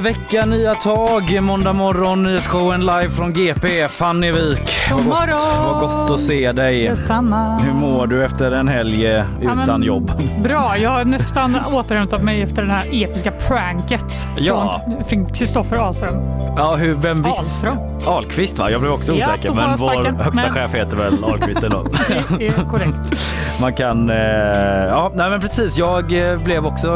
vecka, nya tag. Måndag morgon, nyhetsshowen live från GP. Fanny Wik. God morgon! Vad gott att se dig. Detsamma. Hur mår du efter en helg eh, utan men- jobb? Bra, jag har nästan återhämtat mig efter det här episka pranket Ja. från- Kristoffer Ahlström. Ja, hur, vem visste? Ahlström. Ahlqvist va? Jag blev också Ja, osäker. får men vår sparken. högsta Men- chef heter väl Ahlqvist ändå. Det är korrekt. Man kan... Eh, ja, nej men precis. Jag eh, blev också...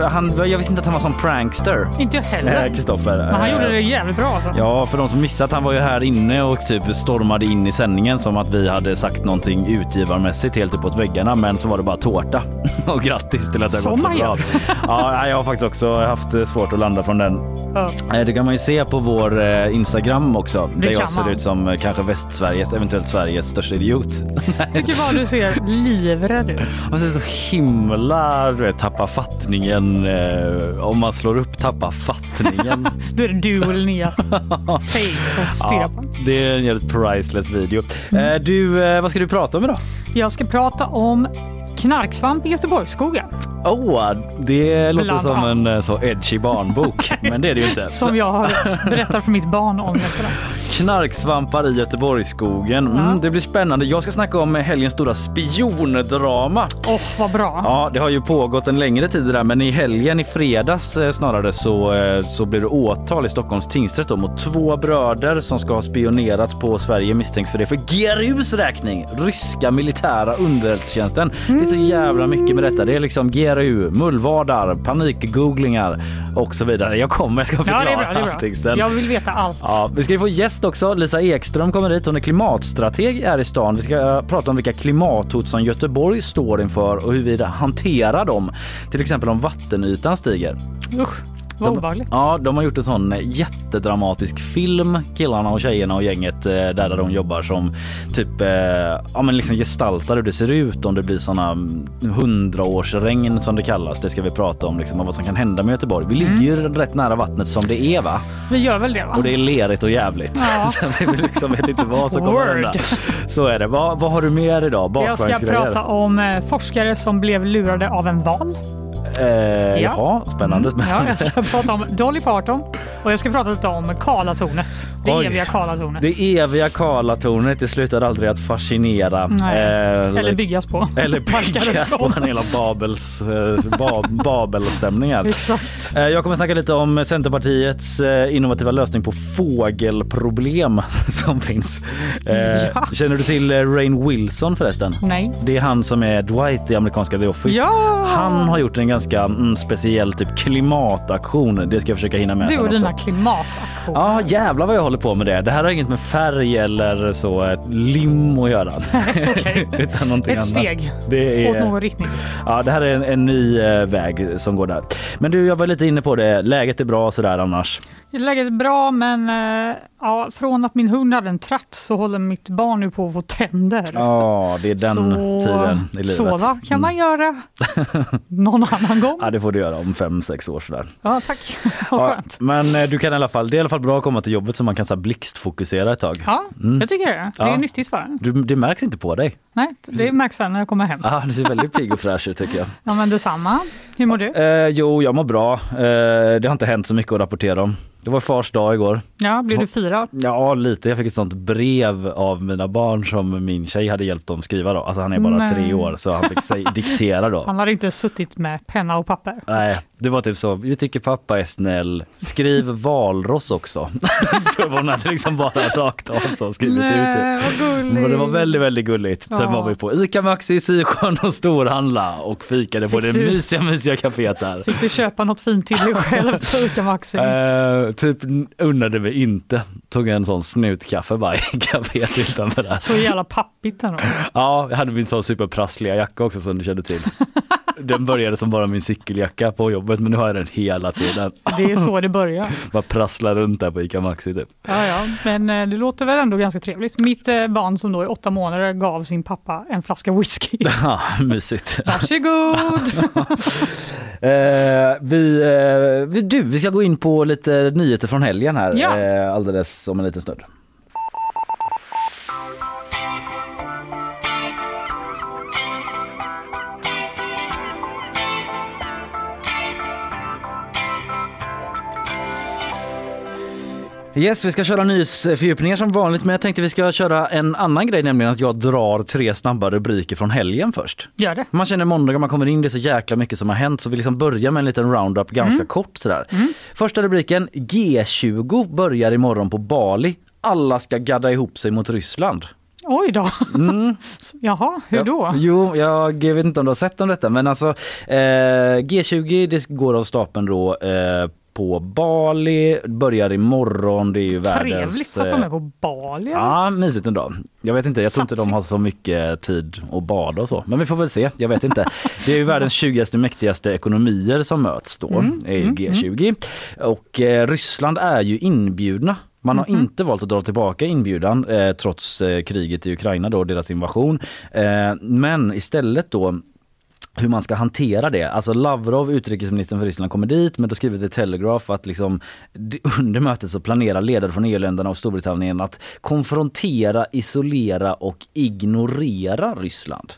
Eh, han, jag visste inte att han var sån prankster. Inte jag heller. Eh, Kristoffer. Men han Eh, gjorde det jävligt bra alltså. Ja, för de som missat, han var ju här inne och typ stormade in i sändningen som att vi hade sagt någonting utgivarmässigt helt uppåt väggarna, men så var det bara tårta. och grattis till att det har gått så bra. ja, jag har faktiskt också haft eh, svårt att landa från den. Ja. Eh, Det kan man ju se på vår eh, Instagram också, där kan jag ser man. ut som eh, kanske Västsveriges, eventuellt Sveriges största idiot. Tycker bara du ser livrädd ut. Man ser så himla, du vet, tappa fattningen. Eh, om man slår upp tappa fattningen. Då är det du och Linneas face och stirrar Ja, på. det är en jävligt priceless video. Mm. Eh, Du, eh, vad ska du prata om idag? Jag ska prata om knarksvamp i Göteborgsskogen Oh, det låter Bland som en eh, så edgy barnbok, men det är det ju inte. som jag har berättat för mitt barn om. Knarksvampar i Göteborgsskogen. Mm, Ja. Det blir spännande. Jag ska snacka om helgens stora spiondrama. Åh, vad bra. Ja, det har ju pågått en längre tid där, men i helgen, i fredags eh, snarare, så, eh, så blev det åtal i Stockholms tingsrätt då, mot två bröder som ska ha spionerat på Sverige misstänks för det för GRUs räkning, ryska militära underrättelsetjänsten. Det är så jävla mycket med detta. Det är liksom GRU, mullvadar, panikgooglingar och så vidare. Jag kommer, jag ska Ja, förklara det är bra. Det är allting bra. sen. Jag vill veta allt. Ja, vi ska ju få gäst också. Lisa Ekström kommer hit. Hon är klimatstrateg här i stan. Vi ska eh, prata om vilka klimathot som Göteborg står inför och hur vi hanterar dem. Till exempel om vattenytan stiger. Usch, vad De, obehagligt. ja, de har gjort en sån jättedramatisk film, killarna och tjejerna och gänget eh, där, där de jobbar som typ eh, ja, men liksom gestaltar hur det ser ut om det blir såna mm, hundraårsregn som det kallas. Det ska vi prata om, liksom, vad som kan hända med Göteborg. Vi ligger ju rätt nära vattnet som det är va? Vi gör väl det va? Och det är lerigt och jävligt. Ja. Så vi liksom vet inte vad som kommer hända. Så är det. Vad, vad har du mer idag? Jag ska prata om eh, forskare som blev lurade av en val. Eh, Jaha, spännande. Mm. Ja, jag ska prata om Dolly Parton och jag ska prata lite om Karlatornet. Det Oj. eviga Karlatornet. Det eviga Karlatornet, det slutar aldrig att fascinera. Nej. Eh, Eller byggas på. eller byggas på en hela Babels, eh, ba, Babelstämningar. Exakt. Eh, Jag kommer snacka lite om Centerpartiets innovativa lösning på fågelproblem som finns. Ja. Känner du till Rain Wilson förresten? Nej. Det är han som är Dwight i amerikanska The Office. Ja! Han har gjort en ganska mm, speciell typ klimataktion. Det ska jag försöka hinna med Du och dina klimataktioner. Ja jävlar vad jag håller på med det. Det här har inget med färg eller så ett lim att göra. Utan någonting Ett annat. steg Det åt är, någon riktning. ja, det här är en, en ny eh, väg som går där. Men du, jag var lite inne på det. Läget är bra sådär annars. Läget är bra men eh, ja, från att min hund hade en tratt så håller mitt barn nu på att få tänder. Ja, det är den så tiden i livet. sova kan Mm. man göra någon annan gång. Ja, det får du göra om fem, sex år sådär. Ja, tack. Ja, men eh, du kan i alla fall, det är i alla fall bra att komma till jobbet så man kan så här, blixtfokusera ett tag. Ja, Mm. jag tycker det. Det är Ja. nyttigt för en. Du, det märks inte på dig. Nej, det märks sen när jag kommer hem. Ah, du ser väldigt pigg och fräsch ut tycker jag. Ja, men detsamma. Hur mår du? Eh, jo, jag mår bra. Eh, det har inte hänt så mycket att rapportera om. Det var fars dag igår. Ja, blir du firad? Ja, lite. Jag fick ett sånt brev av mina barn som min tjej hade hjälpt dem skriva då. Alltså han är bara Nej. tre år så han fick sig diktera då. Han har inte suttit med penna och papper. Nej, det var typ så. Vi tycker pappa är snäll. Skriv valross också. så hon hade liksom bara rakt av så skrivit ut det. Nej, vad. Men det var väldigt, väldigt gulligt. Sen Ja. var vi på ICA Maxi i Sisjön och storhandla och fikade på Fick det du- mysiga, mysiga kaféet där. Fick du köpa något fint till dig själv på Ica Maxi? Eh, typ unnade mig inte. Tog en sån snutkaffe bara i kaféet utanför där. Så jävla pappigt ändå. Ja, jag hade min sån superprassliga jacka också som du kände till. Den började som bara min cykeljacka på jobbet men nu har jag den hela tiden. Det är så det börjar. Bara prasslar runt där på ICA Maxi typ. Ja, ja. Men eh, det låter väl ändå ganska trevligt. Mitt eh, barn som då är åtta månader gav sin pappa en flaska whisky. Ja, mysigt. Varsågod! Eh, vi, eh, du, vi ska gå in på lite nyheter från helgen här Ja. eh, alldeles om en liten stund. Yes, vi ska köra nyhetsfördjupningar som vanligt men jag tänkte vi ska köra en annan grej nämligen att jag drar tre snabba rubriker från helgen först. Gör det. Man känner måndagar man kommer in, det är så jäkla mycket som har hänt så vi liksom börjar med en liten roundup ganska kort sådär. Första rubriken G20 börjar imorgon på Bali. Alla ska gadda ihop sig mot Ryssland. Oj då. Jaha, hur då? Ja, jo, jag vet inte om du har sett om detta men alltså eh, G20 det går av stapeln då eh, på Bali, börjar imorgon, det är ju världens... Trevligt att de är på Bali. Ja, mysigt ändå. Jag vet inte, jag tror inte de har så mycket tid att bada och så. Men vi får väl se, jag vet inte. Det är ju världens 20 mäktigaste ekonomier som möts då, är ju G20. Och eh, Ryssland är ju inbjudna. Man har inte valt att dra tillbaka inbjudan eh, trots eh, kriget i Ukraina då, deras invasion. Eh, men istället då hur man ska hantera det. Alltså Lavrov, utrikesministern för Ryssland, kommer dit men då skriver The Telegraph att liksom, under mötet så planerar ledare från EU-länderna och Storbritannien att konfrontera, isolera och ignorera Ryssland.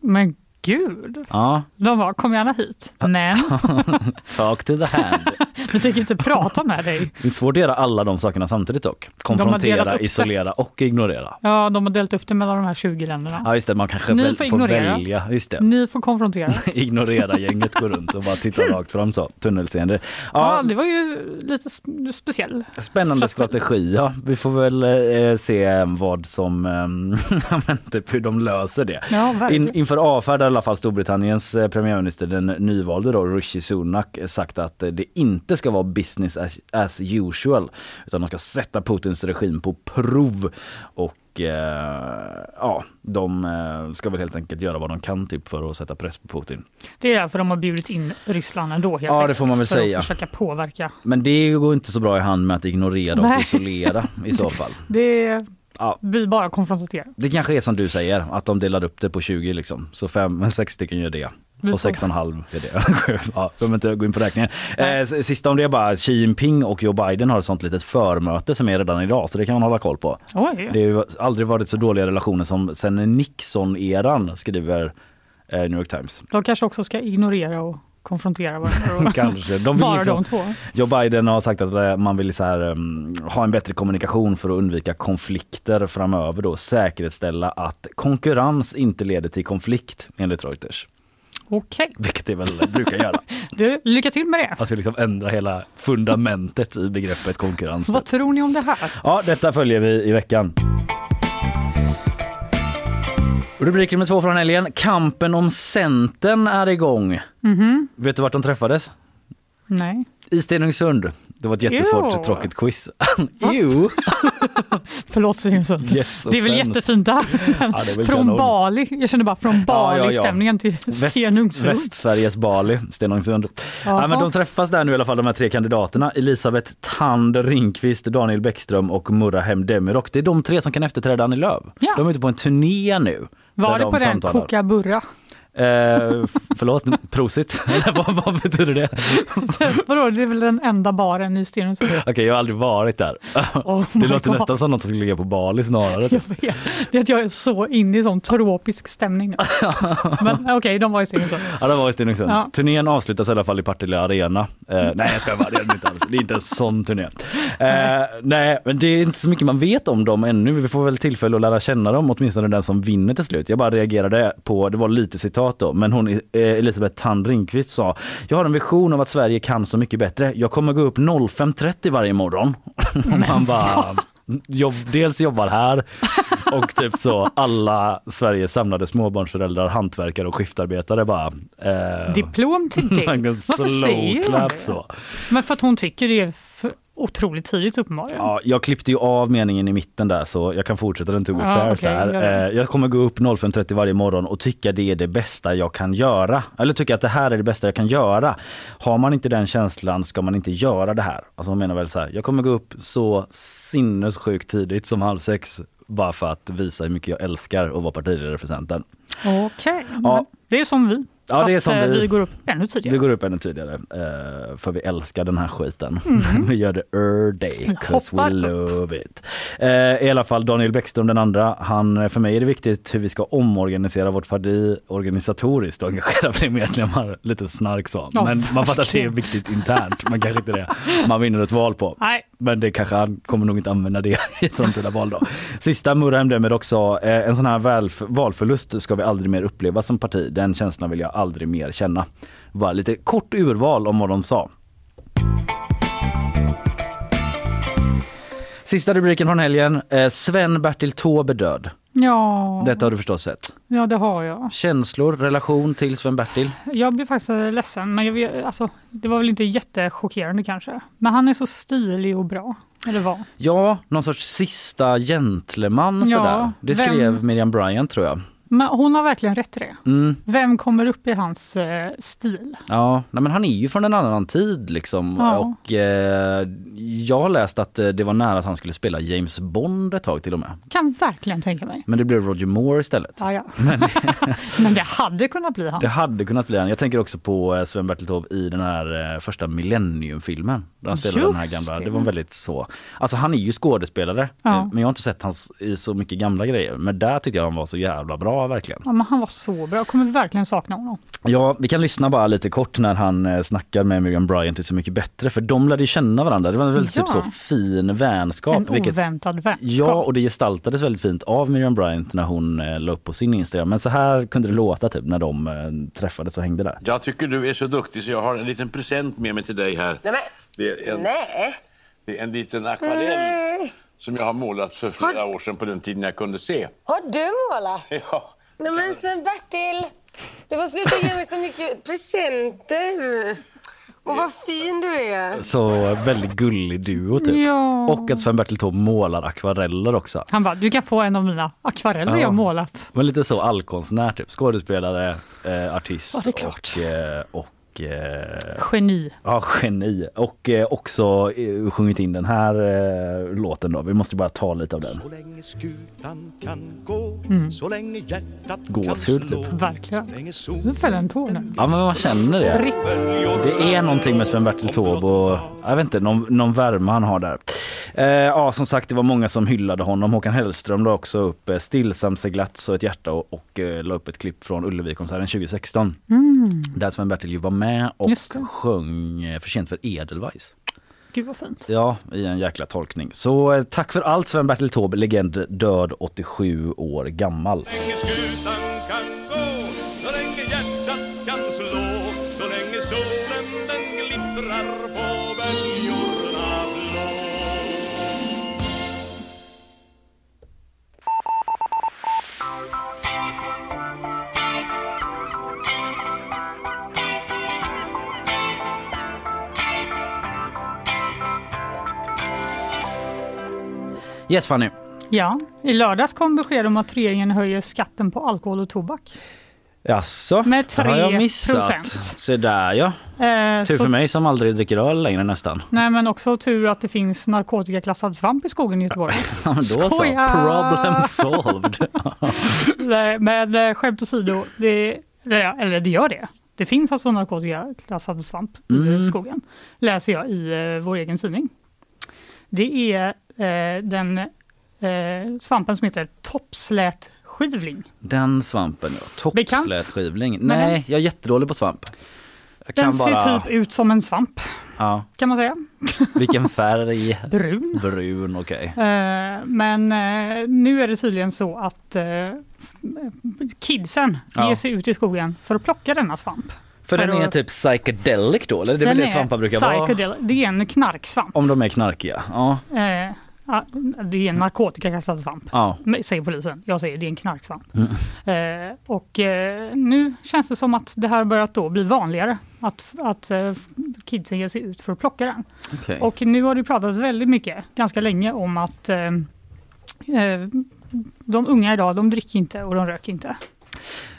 Men gud. Ja, De bara, kom gärna hit. Men talk to the hand. vi tänker inte prata med dig. Det är svårt att göra alla de sakerna samtidigt dock. Konfrontera, isolera och ignorera. Ja, de har delat upp det mellan de här 20 länderna. Ja just det, man kanske Ni väl får får, välja. Just det. Ni får konfrontera. Ignorera gänget, gå runt och bara titta rakt fram så. Tunnelseende. Ja, Ja, det var ju lite sp- speciell. Spännande Strategi. strategi. Ja. Vi får väl eh, se vad som, eh, typ hur de löser det. Ja, verkligen. In, inför avfärdar alla fall Storbritanniens eh, premiärminister, den nyvalde då, Rishi Sunak, eh, sagt att eh, det inte ska vara business as, as usual. Utan de ska sätta Putins regim på prov. Och ja, de ska väl helt enkelt göra vad de kan typ för att sätta press på Putin. Det är därför de har bjudit in Ryssland ändå helt Ja, det får man väl för säga. att försöka påverka. Men det går inte så bra i hand med att ignorera och Nej. isolera i så fall. Det Ja. blir bara konfronterat. Det kanske är som du säger, att de delar upp det på 20 liksom. Så fem, sex stycken gör det. Vi Och sex och en halv är det. ja, behöver inte gå in på räkningen. Eh, sista om det är bara Xi Jinping och Joe Biden har ett sånt litet förmöte som är redan idag så det kan man hålla koll på. Oj, Det har aldrig varit så dåliga relationer som sen Nixon-eran skriver eh, New York Times. de kanske också ska ignorera och konfrontera varandra. Kanske. De vill Bara liksom, de två. Joe Biden har sagt att eh, man vill så här, um, ha en bättre kommunikation för att undvika konflikter framöver då. Säkerställa att konkurrens inte leder till konflikt enligt Reuters. Okej, Vilket det väl brukar göra. du, lycka till med det. Alltså liksom ändra hela fundamentet i begreppet konkurrens. Vad tror ni om det här? Ja, detta följer vi i veckan. Rubrik nummer två från helgen. Kampen om Centern är igång. Mhm. Vet du vart de träffades? Nej. I Stenungsund. Det var ett jättesvårt Jo. tråkigt quiz. jo. Förlåt Stenungsund. Yes, det är väl jättefint där. Ja, från kanon. Bali. Jag känner bara från Ja, ja, ja. Bali-stämningen till Väst, Stenungsund. Västsveriges Bali, Stenungsund. Ja, men de träffas där nu i alla fall de här tre kandidaterna. Elisabeth Tand Ringqvist, Daniel Bäckström och Murrahem Demirok. Det är de tre som kan efterträda Annie Lööf. De är ute på en turné nu. Var det de på den samtalar. Kookaburra? Eh, förlåt, prosit? Eller vad, vad betyder det? Vadå, det är väl den enda baren i Stenungsund? Okej, jag har aldrig varit där. Oh det låter God. nästan som något som skulle ligga på Bali snarare. Jag vet. Det är att jag är så inne i sån tropisk stämning. Men okej, de var i Stenungsund. Ja, det var i Stenungsund. Ja. Turnén avslutas i alla fall i Partille Arena. Eh, nej, jag ska bara, det är det inte alls. Det är inte en sån turné. Eh, nej, men det är inte så mycket man vet om dem ännu. Vi får väl tillfälle att lära känna dem, åtminstone den som vinner till slut. Jag bara reagerade på, det var lite citat då, men hon eh, Elisabeth Tand Ringqvist sa Jag har en vision av att Sverige kan så mycket bättre. Jag kommer gå upp 05.30 varje morgon. Man bara jobb, dels jobbar här och typ så alla Sveriges samlade småbarnsföräldrar, hantverkare och skiftarbetare bara eh, Diplom till dig. Varför säger hon det? så. Men för att hon tycker det är för otroligt tidigt uppenbarligen. Ja, jag klippte ju av meningen i mitten där så jag kan fortsätta den be Ja, fair. okej, så här. Eh, Jag kommer gå upp 05.30 varje morgon och tycka det är det bästa jag kan göra. Eller tycka att det här är det bästa jag kan göra. Har man inte den känslan ska man inte göra det här. Alltså man menar väl så här, jag kommer gå upp så sinnessjukt tidigt som halv sex bara för att visa hur mycket jag älskar att vara partiledare för Centern. Okej, Ja. men det är som vi. Ja, det är Fast som eh, vi. vi går upp ännu tidigare. Vi går upp ännu tidigare eh, för vi älskar den här skiten. Mm. vi gör det er day, 'cause we upp. love it. Eh, I alla fall Daniel Bäckström den andra, han, för mig är det viktigt hur vi ska omorganisera vårt parti organisatoriskt och engagera fler medlemmar. Lite snark så. Ja, Men man fattar att det är viktigt internt, man kanske inte det man vinner ett val på. Nej, Men det kanske han kommer nog inte använda det i ett framtida val då. Sista Murheim Demed också. Eh, en sån här valf- valförlust ska vi aldrig mer uppleva som parti. Den känslan vill jag aldrig mer känna. Bara lite kort urval om vad de sa. Sista rubriken från helgen. Eh, Sven-Bertil Taube död. ja, Detta har du förstås sett. ja, det har jag. Känslor, relation till Sven-Bertil? Jag blir faktiskt ledsen, men jag alltså, det var väl inte jättechockerande kanske. Men han är så stilig och bra. Eller vad? Ja, någon sorts sista gentleman Ja, sådär. Det vem- skrev Miriam Bryant tror jag. Men hon har verkligen rätt i det. Mm. Vem kommer upp i hans eh, stil? Ja, nej men han är ju från en annan tid liksom. Ja. Och eh, jag har läst att eh, det var nära att han skulle spela James Bond ett tag till och med. Kan verkligen tänka mig. Men det blev Roger Moore istället. Ja, ja. Men det hade kunnat bli han. Det hade kunnat bli han. Jag tänker också på eh, Sven-Bertil Taube i den här eh, första Millennium-filmen. Där han spelade den här Just gamla. det. Det var väldigt så. Alltså han är ju skådespelare. Ja. Men jag har inte sett hans i så mycket gamla grejer. Men där tyckte jag han var så jävla bra verkligen. Ja, men han var så bra. Jag kommer verkligen sakna honom. Ja, vi kan lyssna bara lite kort när han eh, snackar med Miriam Bryant till Så mycket bättre. För de lärde ju känna varandra. Det var en väldigt Ja. typ så fin vänskap. En vilket- oväntad vänskap. Ja, och det gestaltades väldigt fint av Miriam Bryant när hon eh, la upp på sin Instagram. Men så här kunde det låta typ när de eh, träffades och hängde där. Jag tycker du är så duktig så jag har en liten present med mig till dig här. Nej, men, Det är en, nej. det är en liten akvarell nej. Som jag har målat för flera år sedan på den tiden jag kunde se. Har du målat? Ja. Nej men Sven-Bertil, du får sluta ge mig så mycket presenter. Och vad fin du är. Så väldigt gullig duo typ. Ja. Och att Sven-Bertil Taube målar akvareller också. Han bara, du kan få en av mina akvareller Ja. jag målat. Men lite så allkonstnär typ. Skådespelare, eh, artist Ja, det är klart. och, eh, och eh, Geni. Ja, geni. Och eh, också eh, sjungit in den här eh, låten då. Vi måste bara ta lite av den. Så länge skutan kan gå, Mm. så länge hjärtat Gåshud, kan slå. typ. Verkligen. Nu fäller en tår nu. Ja men man känner det. Ripp. Det är någonting med Sven-Bertil Taube och jag vet inte, någon, någon värme han har där. Eh, ja som sagt det var många som hyllade honom. Håkan Hellström la också upp eh, Stillsam seglat så ett hjärta och, och eh, la upp ett klipp från Ullevi-konserten 2016. Där Sven-Bertil ju var med och. Just det. sjöng eh, För sent för Edelweiss. Gud vad fint. Ja, i en jäkla tolkning. Så eh, tack för allt Sven-Bertil Taube, legend död 87 år gammal. Yes Fanny. Ja, i lördags kom besked om att regeringen höjer skatten på alkohol och tobak. Jaså? Med Det har jag 3%. missat. Se där ja. Eh, Tur så, för mig som aldrig dricker öl längre nästan. nej, men också tur att det finns narkotikaklassad svamp i skogen i Göteborg. Ja, då så. Problem solved. Nej, men eh, skämt åsido, det, eller det gör det. Det finns alltså narkotikaklassad svamp Mm. i skogen, läser jag i eh, vår egen tidning. Det är den eh, svampen som heter toppslätskivling. Den svampen ja. Bekant? Toppslätskivling. Men Nej, jag är jättedålig på svamp. Jag Den ser bara... typ ut som en svamp, Ja. kan man säga. Vilken färg? Brun. Brun, okej. Eh, men eh, nu är det tydligen så att eh, kidsen Ja. ger sig ut i skogen för att plocka denna svamp. För, För den är att- typ psychedelic då? Eller det är väl Den det svampar brukar vara? Det är en knarksvamp. Om de är knarkiga? Ja. Det är en narkotikaklassad svamp, ja. säger polisen. Jag säger det är en knarksvamp. Mm. Eh, och eh, nu känns det som att det här börjat då bli vanligare. Att, att eh, kidsen ger sig ut för att plocka den. Okej. Och nu har det pratats väldigt mycket, ganska länge, om att eh, eh, de unga idag, de dricker inte och de röker inte.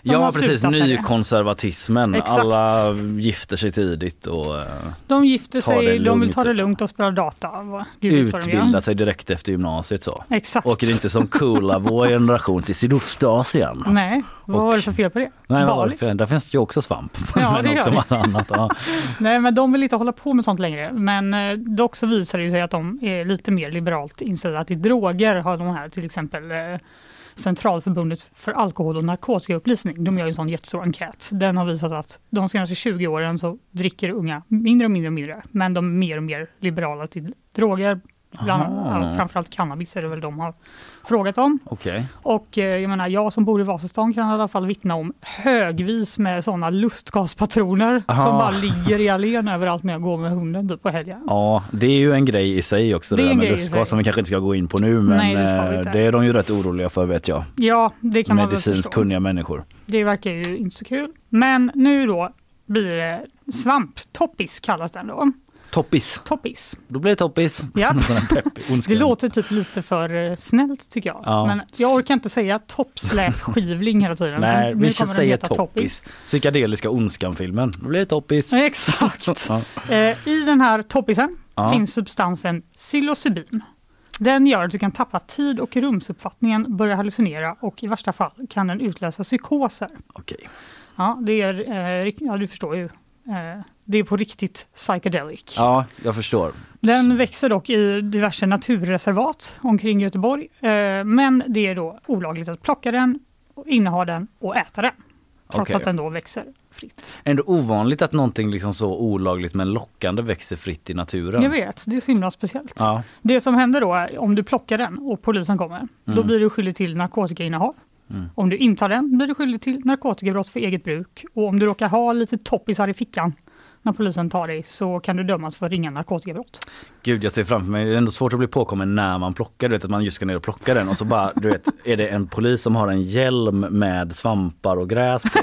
De Ja precis, det. nykonservatismen. Exakt. Alla gifter sig tidigt och eh, De gifter det sig, de vill ta det typ. lugnt och spela data. Gud gör. utbildar sig direkt efter gymnasiet så. Exakt. Åker inte som coola vår generation till Sydostasien. Nej, vad var det för fel på det? Nej, vad var det för- där finns det ju också svamp. Ja, men det gör också det. massa annat. Ja. Nej, men de vill inte hålla på med sånt längre. Men eh, dock så visar det sig att de är lite mer liberalt inställda till droger. Har de här till exempel eh, Centralförbundet för alkohol och narkotikaupplysning. De gör en sån jättestor enkät. Den har visat att de senaste 20 åren så dricker unga mindre och mindre och mindre. Men de är mer och mer liberala till droger. Bland, ja, framförallt cannabis är det väl de har frågat om. Okej. Och eh, jag menar, jag som bor i Vasastan kan i alla fall vittna om högvis med sådana lustgaspatroner Aha. som bara ligger i allén överallt när jag går med hunden typ på helgen. Ja, det är ju en grej i sig också Det det, är där med lustgas som vi kanske inte ska gå in på nu men Nej, det eh, det är de ju rätt oroliga för vet jag. Ja, det kan man väl Medicinskt förstå. kunniga människor. Det verkar ju inte så kul. Men nu då blir det svamptoppis kallas den då. Toppis, Toppis. då blir det toppis. Ja. Det låter typ lite för eh, snällt tycker jag. Ja. Men jag orkar inte säga toppslätskivling hela tiden. Nej, vi ska säga toppis. Psykedeliska ondskan-filmen. Då blir det toppis. Exakt. Ja. Eh, I den här toppisen Ja. finns substansen psilocybin. Den gör att du kan tappa tid och rumsuppfattningen, börja hallucinera och i värsta fall kan den utlösa psykoser. Okej. Ja, det är, eh, ja du förstår ju. Eh, det är på riktigt psychedelic. Ja, jag förstår. Den växer dock i diverse naturreservat omkring Göteborg. Eh, men det är då olagligt att plocka den, och inneha den och äta den. Trots Okej. att den då växer fritt. Ändå ovanligt att någonting liksom så olagligt men lockande växer fritt i naturen. Jag vet, det är så himla speciellt. Ja, Det som händer då är om du plockar den och polisen kommer, då Mm. blir du skyldig till narkotikainnehav. Mm. Om du intar den blir du skyldig till narkotikabrott för eget bruk. Och om du råkar ha lite toppisar i fickan när polisen tar dig så kan du dömas för ringa narkotikabrott. gud jag ser framför mig, det är ändå svårt att bli påkommen när man plockar, du vet att man just ska ner och plocka den och så bara, du vet, är det en polis som har en hjälm med svampar och gräs på.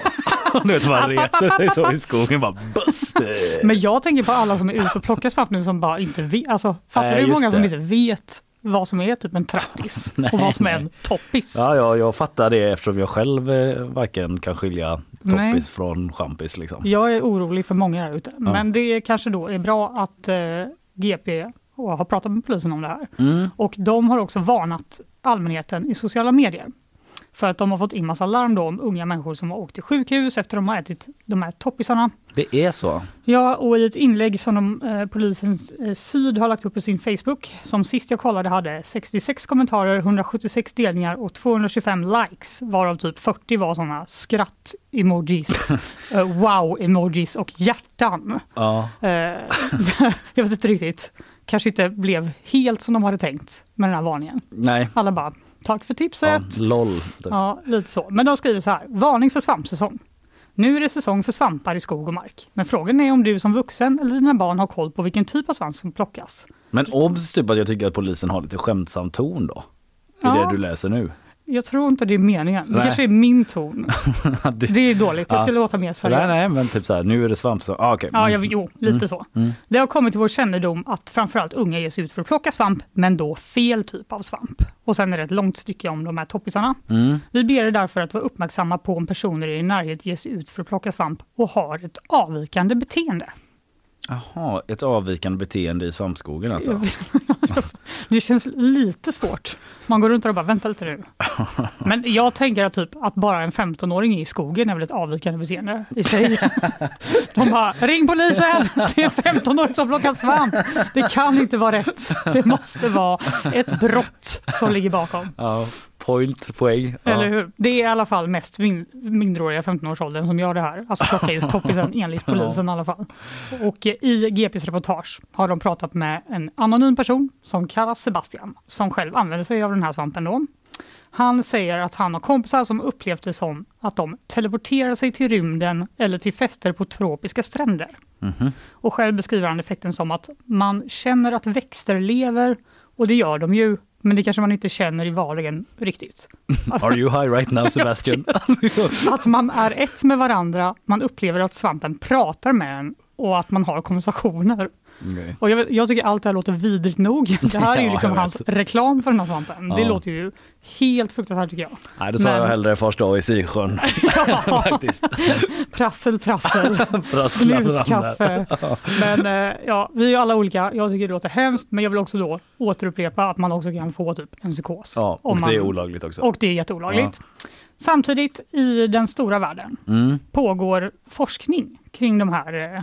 du vet man reser sig så i skogen bara buster. Men jag tänker på alla som är ute och plockar svamp nu som bara inte vet. Alltså, fattar du hur många som det. inte vet vad som är typ en trattis Nej, och vad som är nej. en toppis? Ja, ja, jag fattar det eftersom jag själv eh, varken kan skilja Nej. toppis från champis liksom. Jag är orolig för många där ute. Men det kanske då är bra att eh, GP har pratat med polisen om det här. Mm. Och de har också varnat allmänheten i sociala medier. För att de har fått in massa larm då om unga människor som har åkt till sjukhus efter de har ätit de här toppisarna. Det är så. Ja, och i ett inlägg som de, eh, polisens eh, Syd har lagt upp på sin Facebook, som sist jag kollade hade 66 kommentarer, 176 delningar och 225 likes, varav typ 40 var sådana skratt-emojis, eh, wow-emojis och hjärtan. Ja. Eh, jag vet inte riktigt, kanske inte blev helt som de hade tänkt med den här varningen. Nej. Alla bara, tack för Ja, tipset. LOL. typ. Ja, lite så. Men de skriver så här, varning för svampsäsong. Nu är det säsong för svampar i skog och mark. Men frågan är om du som vuxen eller dina barn har koll på vilken typ av svamp som plockas. Men obs typ att jag tycker att polisen har lite skämtsam ton då. I Ja. det du läser nu. Jag tror inte det är meningen. Det Nej. kanske är min ton. Du- Det är dåligt. Jag Ja. skulle låta mer seriös. nej, nej, men typ så här, nu är det svamp så, ah, okej. Ja, Mm. jag, jo, lite så. Mm. Det har kommit till vår kännedom att framförallt unga ger sig ut för att plocka svamp, men då fel typ av svamp. Och sen är det ett långt stycke om de här toppisarna. Mm. Vi ber er därför att vara uppmärksamma på om personer i din närhet ger sig ut för att plocka svamp och har ett avvikande beteende. Jaha, ett avvikande beteende i svampskogen alltså. Det känns lite svårt. Man går runt och bara, vänta lite nu. Men jag tänker att, typ, att bara en 15-åring är i skogen är väl ett avvikande beteende i sig. De bara, ring polisen! Det är en 15-åring som plockar svamp. Det kan inte vara rätt. Det måste vara ett brott som ligger bakom. Ja, point, poäng. Ja. Eller hur? Det är i alla fall mest min, minderåriga 15-årsåldern som gör det här. Alltså plockar just toppisen enligt polisen i alla fall. Och i GPs reportage har de pratat med en anonym person som kallas Sebastian, som själv använder sig av den här svampen då. Han säger att han har kompisar som upplevt det som att de teleporterar sig till rymden eller till fester på tropiska stränder. Mhm. Och själv beskriver han effekten som att man känner att växter lever och det gör de ju, men det kanske man inte känner i vardagen riktigt. Are you high right now Sebastian? Att man är ett med varandra, man upplever att svampen pratar med en och att man har konversationer. Okej. Och jag, jag tycker allt det här låter vidrigt nog. Det här är ju Ja, liksom hans reklam för den här svampen. Det Ja. låter ju helt fruktansvärt tycker jag. Nej, då sa Men- jag hellre fars dag i Sisjön. Faktiskt. Prassel, prassel, slutkaffe. Men eh, ja, vi är ju alla olika. Jag tycker det låter hemskt, men jag vill också då återupprepa att man också kan få typ en psykos. Ja, och Om det är man- olagligt också. Och det är jätteolagligt. Samtidigt i den stora världen Mm. pågår forskning kring de här eh,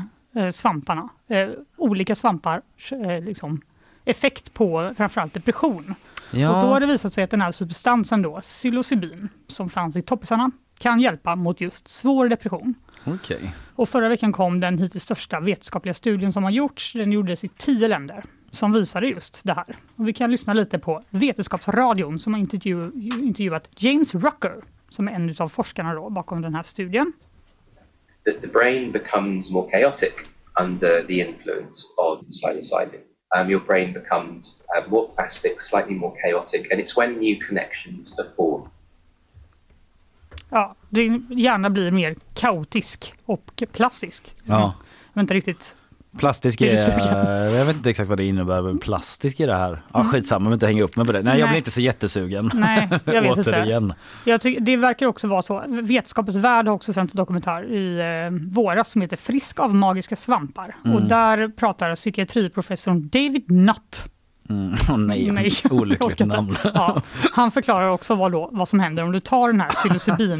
svamparna. Eh, olika svampar eh, liksom, effekt på framförallt depression. Ja. Och då har det visat sig att den här substansen då, psilocybin, som fanns i toppisarna, kan hjälpa mot just svår depression. Okej. Och förra veckan kom den hittills största vetenskapliga studien som har gjorts. Den gjordes i tio länder som visade just det här. Och vi kan lyssna lite på Vetenskapsradion som har intervju intervjuat James Rucker som är en av forskarna då bakom den här studien. That the brain becomes more chaotic under the influence of psilocybin. Um, your brain becomes uh, more plastic, slightly more chaotic, and it's when new connections are formed. Ja, din hjärna blir mer kaotisk och plastisk. Ja. Jag vet inte riktigt. Plastisk Är är, sugen? jag vet inte exakt vad det innebär, men plastisk i det här. Ja skitsamma, jag vill inte hänga upp mig på det. Nej, jag Nej. blir inte så jättesugen. Nej, jag vet inte. Återigen. Jag tycker, det verkar också vara så. Vetenskapens värld har också sänt en dokumentär i eh, våras som heter Frisk av magiska svampar. Och där pratar psykiatriprofessorn David Nutt. Mm. Åh nej, Nej, olyckligt namn. Ja, han förklarar också vad, då, vad som händer om du tar den här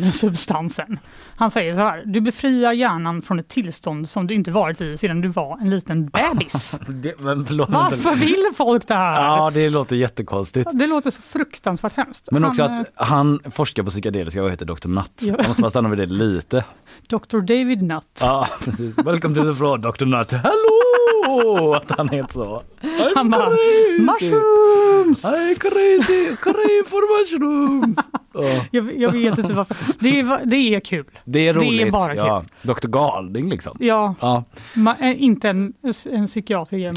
psilocybin-substansen. Han säger så här, du befriar hjärnan från ett tillstånd som du inte varit i sedan du var en liten bebis. Det, men förlåt. Varför vill folk det här? Ja, det låter jättekonstigt. Det låter så fruktansvärt hemskt. Men också han, att han forskar på psykedeliska och heter Dr. Nutt. Ja. Jag måste bara stanna vid det lite. eh, Dr. David Nutt. Ja, precis. Welcome to the fraud, Dr. Nutt. Hello! Att han heter så. I'm Han bara. Mushrooms! I'm crazy, crazy for mushrooms. Ja, Jag, jag vet inte varför. Det är, det är kul. det är Det är roligt. bara ja. Dr. Galding liksom. Ja, Ja. ma, eh, inte en, en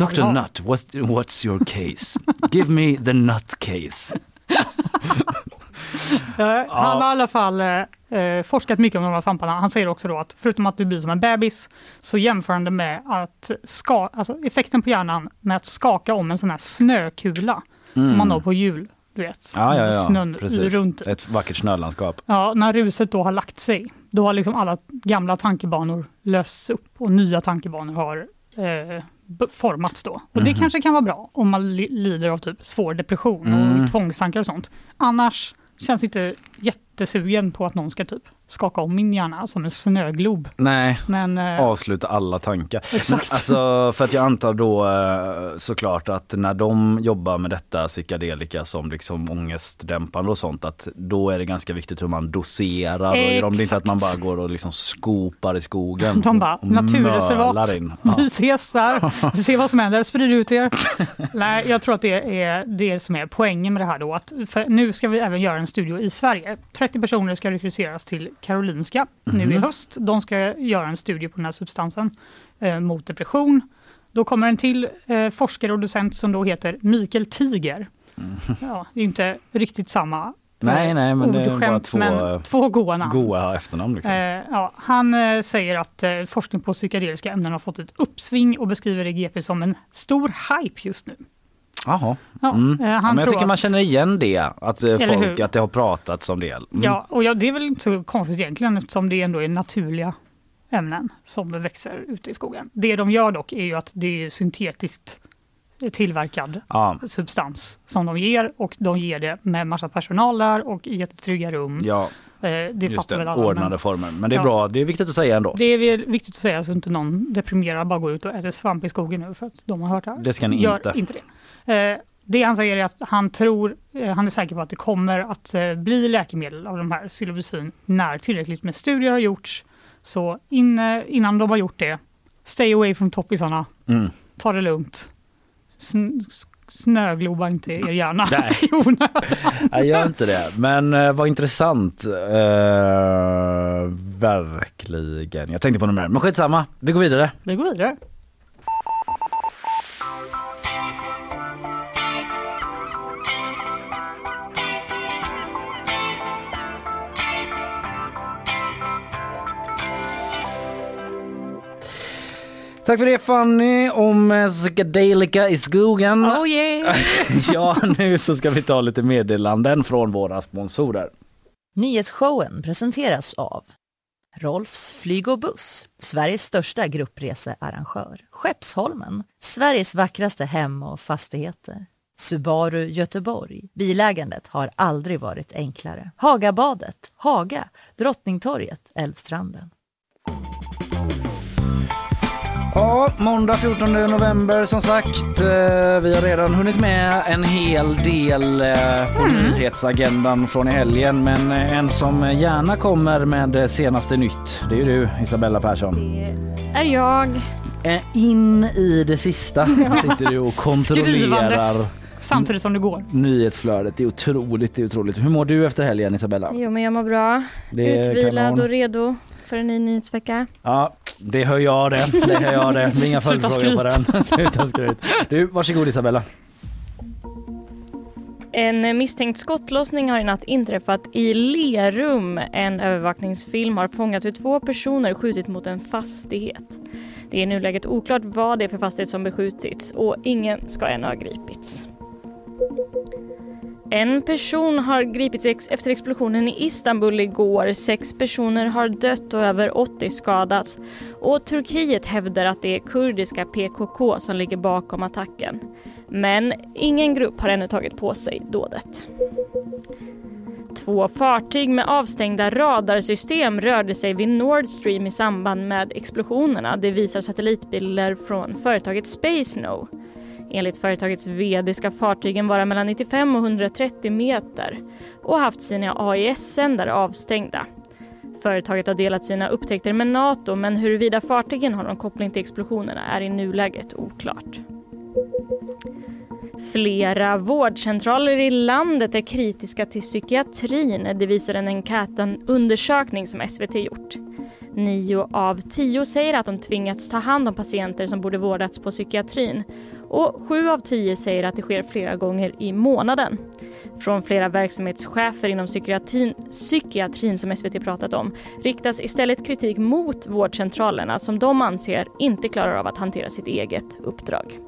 vill Dr. ha. Nutt, what's, what's your case? Give me the nut case. Eh, Han har i alla fall eh, eh, forskat mycket om de här svamparna. Han säger också då att förutom att du blir som en bebis så jämför han det med att ska, alltså effekten på hjärnan med att skaka om en sån här snökula som man har på jul. Du vet, Mm. Ja, ja, ja. snön Precis. runt. Ett vackert snölandskap. Ja, när ruset då har lagt sig, då har liksom alla gamla tankebanor lösts upp och nya tankebanor har eh, formats då. Och det kanske kan vara bra om man li- lider av typ svår depression och Mm. tvångstankar och sånt. Annars känns inte jättesugen på att någon ska typ skaka om min hjärna som en snöglob. Nej, Men eh, avsluta alla tankar. Exakt. Men alltså, för att jag antar då eh, såklart att när de jobbar med detta psykedelika som liksom ångestdämpande och sånt att då är det ganska viktigt hur man doserar. Och de, det är inte att man bara går och liksom skopar i skogen. de bara, naturreservat. Ja. vi ses där, se vad som händer, sprid ut er. Nej, jag tror att det är det som är poängen med det här då. Att nu ska vi även göra en studio i Sverige. 30 personer ska rekryteras till Karolinska nu Mhm. i höst. De ska göra en studie på den här substansen eh, mot depression. Då kommer en till eh, forskare och docent som då heter Mikael Tiger. Ja, det är inte riktigt samma Mhm. Nej, nej, men det är bara två, men eh, två goa namn. Goa efternamn liksom. Eh, ja, han eh, säger att eh, forskning på psykedeliska ämnen har fått ett uppsving och beskriver det i GP som en stor hype just nu. Jaha. Ja, Mm. eh, Ja, men jag tycker man att, känner igen det, att, eh, folk, att det har pratats om det. Mm. Ja, och ja, det är väl inte så konstigt egentligen eftersom det ändå är naturliga ämnen som växer ute i skogen. Det de gör dock är ju att det är syntetiskt tillverkad Ja, substans som de ger och de ger det med massa personal där och i jättetrygga rum. ja Eh, det just fattar det. väl alla. men- Ordnade former. Men det är Ja. bra, det är viktigt att säga ändå. Det är viktigt att säga så inte någon deprimerad bara går ut och äter svamp i skogen nu för att de har hört det här. Det ska ni Gör inte. inte det. Eh, det han säger är att han tror, eh, han är säker på att det kommer att eh, bli läkemedel av de här psilocybin när tillräckligt med studier har gjorts. Så in, innan de har gjort det, stay away from toppisarna, Mm. ta det lugnt. Sn- snögloba inte er hjärna Nej. i onödan. Jag gör inte det. Men eh, vad intressant. Eh, verkligen. Jag tänkte på något mer. Men skitsamma. Vi går vidare. Vi går vidare. Tack för det Fanny om eh, psykedelika i skogen. Oh yeah! ja, nu så ska vi ta lite meddelanden från våra sponsorer. Nyhetsshowen presenteras av Rolfs flyg och buss, Sveriges största gruppresearrangör. Skeppsholmen, Sveriges vackraste hem och fastigheter. Subaru Göteborg. Bilägandet har aldrig varit enklare. Hagabadet, Haga, Drottningtorget, Älvstranden. Ja, måndag 14 november som sagt. Eh, Vi har redan hunnit med en hel del eh, på nyhetsagendan från i helgen. Men eh, en som gärna kommer med det senaste nytt, det är ju du Isabella Persson. är jag. In i det sista sitter du och kontrollerar samtidigt som det går. nyhetsflödet. Det är otroligt, det är otroligt. Hur mår du efter helgen Isabella? Jo men jag mår bra. Det Utvilad och redo för en ny nyhetsvecka. Ja, det hör jag det. Det hör jag det. Inga följdfrågor på den. Sluta skryt. Du, varsågod Isabella. En misstänkt skottlossning har i natt inträffat i Lerum. En övervakningsfilm har fångat hur två personer skjutit mot en fastighet. Det är i nuläget oklart vad det är för fastighet som beskjutits och ingen ska än ha gripits. En person har gripits efter explosionen i Istanbul igår. Sex personer har dött och över 80 skadats. Och Turkiet hävdar att det är kurdiska PKK som ligger bakom attacken. Men ingen grupp har ännu tagit på sig dådet. Två fartyg med avstängda radarsystem rörde sig vid Nord Stream i samband med explosionerna. Det visar satellitbilder från företaget Spaceno. Enligt företagets VD ska fartygen vara mellan 95 och 130 meter och haft sina AIS-sändare avstängda. Företaget har delat sina upptäckter med NATO men huruvida fartygen har någon koppling till explosionerna är i nuläget oklart. Flera vårdcentraler i landet är kritiska till psykiatrin. Det visar en enkätundersökning som SVT gjort. Nio av tio säger att de tvingats ta hand om patienter som borde vårdats på psykiatrin. Och sju av tio säger att det sker flera gånger i månaden. Från flera verksamhetschefer inom psykiatrin, psykiatrin som SVT pratat om riktas istället kritik mot vårdcentralerna som de anser inte klarar av att hantera sitt eget uppdrag.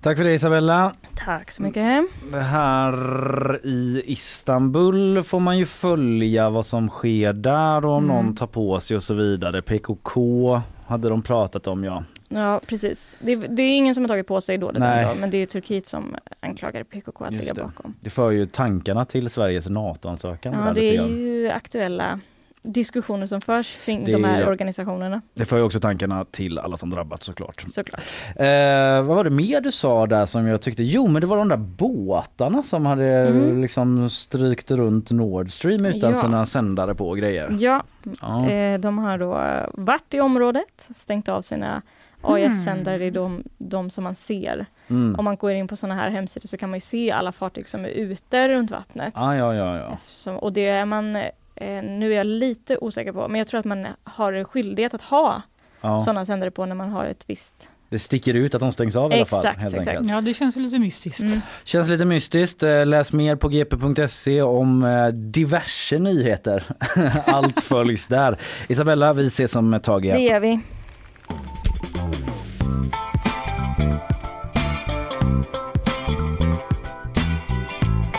Tack för det Isabella. Tack så mycket. Det här i Istanbul får man ju följa vad som sker där och om Mm. någon tar på sig och så vidare. PKK hade de pratat om ja. Ja precis. Det, det är ingen som har tagit på sig dådet ändå, men det är Turkiet som anklagar PKK att Just ligga det. bakom. Det för ju tankarna till Sveriges NATO-ansökan. Ja det är ju aktuella diskussioner som förs kring Det de här är- organisationerna det för ju också tankarna till alla som drabbats såklart. såklart. Eh, vad var det mer du sa där som jag tyckte? Jo men det var de där båtarna som hade Mm. liksom strykt runt Nord Stream utan Ja. sina sändare på grejer. Ja, Ja. eh, de har då varit i området, stängt av sina AIS-sändare, det är de, de som man ser. Mm. Om man går in på sådana här hemsidor så kan man ju se alla fartyg som är ute runt vattnet. Ah, ja, ja, ja. Eftersom, och det är man, eh, nu är jag lite osäker på, men jag tror att man har skyldighet att ha ja. sådana sändare på när man har ett visst... Det sticker ut att de stängs av i alla fall. Exakt, Helt exakt. enkelt. Ja, det känns lite mystiskt. Mm. Känns lite mystiskt. Eh, Läs mer på gp.se om eh, diverse nyheter. Allt följs där. Isabella, vi ses om ett tag Det igen. gör vi.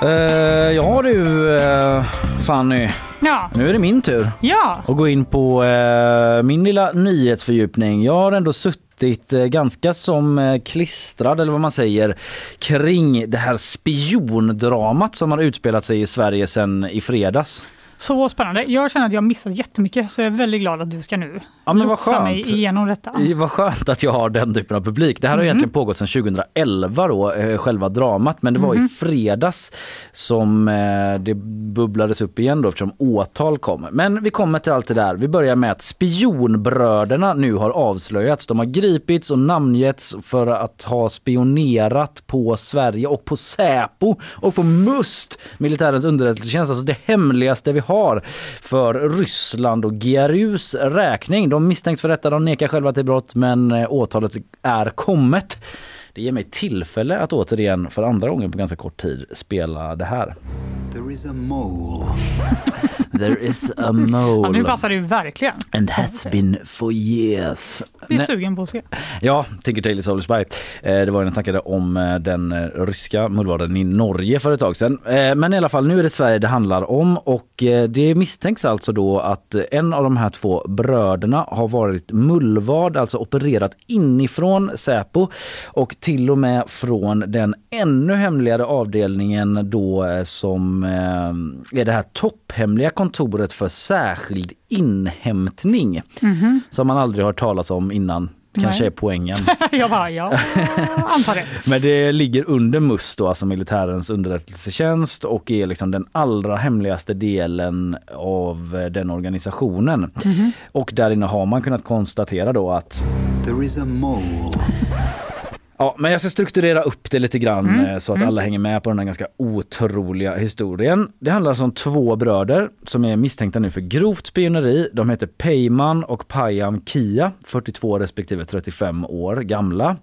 Uh, ja du eh, Fanny, Ja, nu är det min tur ja. att gå in på eh, min lilla nyhetsfördjupning. Jag har ändå suttit eh, ganska som eh, klistrad eller vad man säger kring det här spiondramat som har utspelat sig i Sverige sedan i fredags. Så spännande. Jag känner att jag har missat jättemycket så jag är väldigt glad att du ska nu Ja, men vad lotsa mig skönt. igenom detta. Vad skönt att jag har den typen av publik. Det här har egentligen pågått sedan 2011 då, eh, själva dramat. Men det var i fredags som eh, det bubblades upp igen då eftersom åtal kom. Men vi kommer till allt det där. Vi börjar med att spionbröderna nu har avslöjats. De har gripits och namngetts för att ha spionerat på Sverige och på Säpo och på MUST, militärens underrättelsetjänst, alltså det hemligaste vi har för Ryssland och GRUs räkning. De misstänks för detta, de nekar själva till brott men eh, åtalet är kommet. Det Det ger mig tillfälle att återigen för andra gången på ganska kort tid spela det här. There is a mole. Ja, nu passar det ju verkligen. and has been for years. Vi är sugen på att se. Ja, Tinker Tailor Soldiers eh, Det var jag snackade om eh, den eh, ryska mullvaden i Norge för ett tag sedan. Men i alla fall, nu är det Sverige det handlar om och det misstänks alltså då att en av de här två bröderna har varit mullvad, alltså opererat inifrån Säpo och till och med från den ännu hemligare avdelningen då som är det här topphemliga kontoret för särskild inhämtning som man aldrig hört talas om innan. Kanske Nej. är poängen. Jag bara, ja, antar det. Men det ligger under MUST då, alltså militärens underrättelsetjänst och är liksom den allra hemligaste delen av eh, den organisationen. Och där inne har man kunnat konstatera då att There is a mole. Ja, men jag ska strukturera upp det lite grann eh, så att alla hänger med på den här ganska otroliga historien. Det handlar alltså om två bröder som är misstänkta nu för grovt spioneri. De heter Peyman och Payam Kia, 42 respektive 35 år gamla.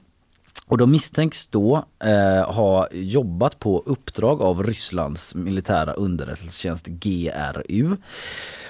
Och de misstänks då eh, ha jobbat på uppdrag av Rysslands militära underrättelsetjänst GRU.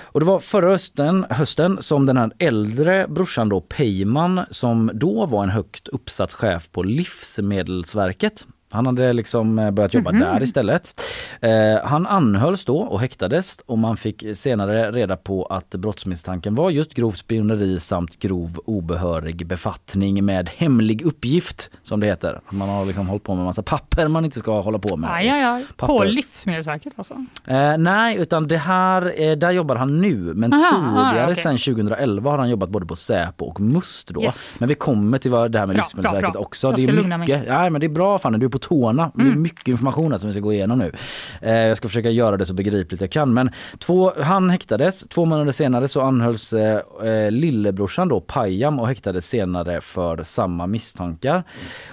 Och det var förra hösten, hösten som den här äldre brorsan då Peyman som då var en högt uppsatt chef på Livsmedelsverket han hade liksom eh, börjat jobba där istället. Eh, han anhölls då och häktades och man fick senare reda på att brottsmisstanken var just grovt spioneri samt grov obehörig befattning med hemlig uppgift som det heter. Man har liksom hållit på med massa papper man inte ska hålla på med. Aj, aj, aj. På. Livsmedelsverket alltså? Eh, nej, utan det här, eh, där jobbar han nu. Men Aha, tidigare ah, okej. sen 2011 har han jobbat både på Säpo och MUST då. Yes. Men vi kommer till det här med Bra, Livsmedelsverket bra, bra. också. Jag det är. Mm. mycket, nej, men det är bra Fanny, du är på tårna. Det är mycket information här som vi ska gå igenom nu. Eh, jag ska försöka göra det så begripligt jag kan. Men två, han häktades, två månader senare så anhölls eh, eh, lillebrorsan då Payam och häktades senare för samma misstankar.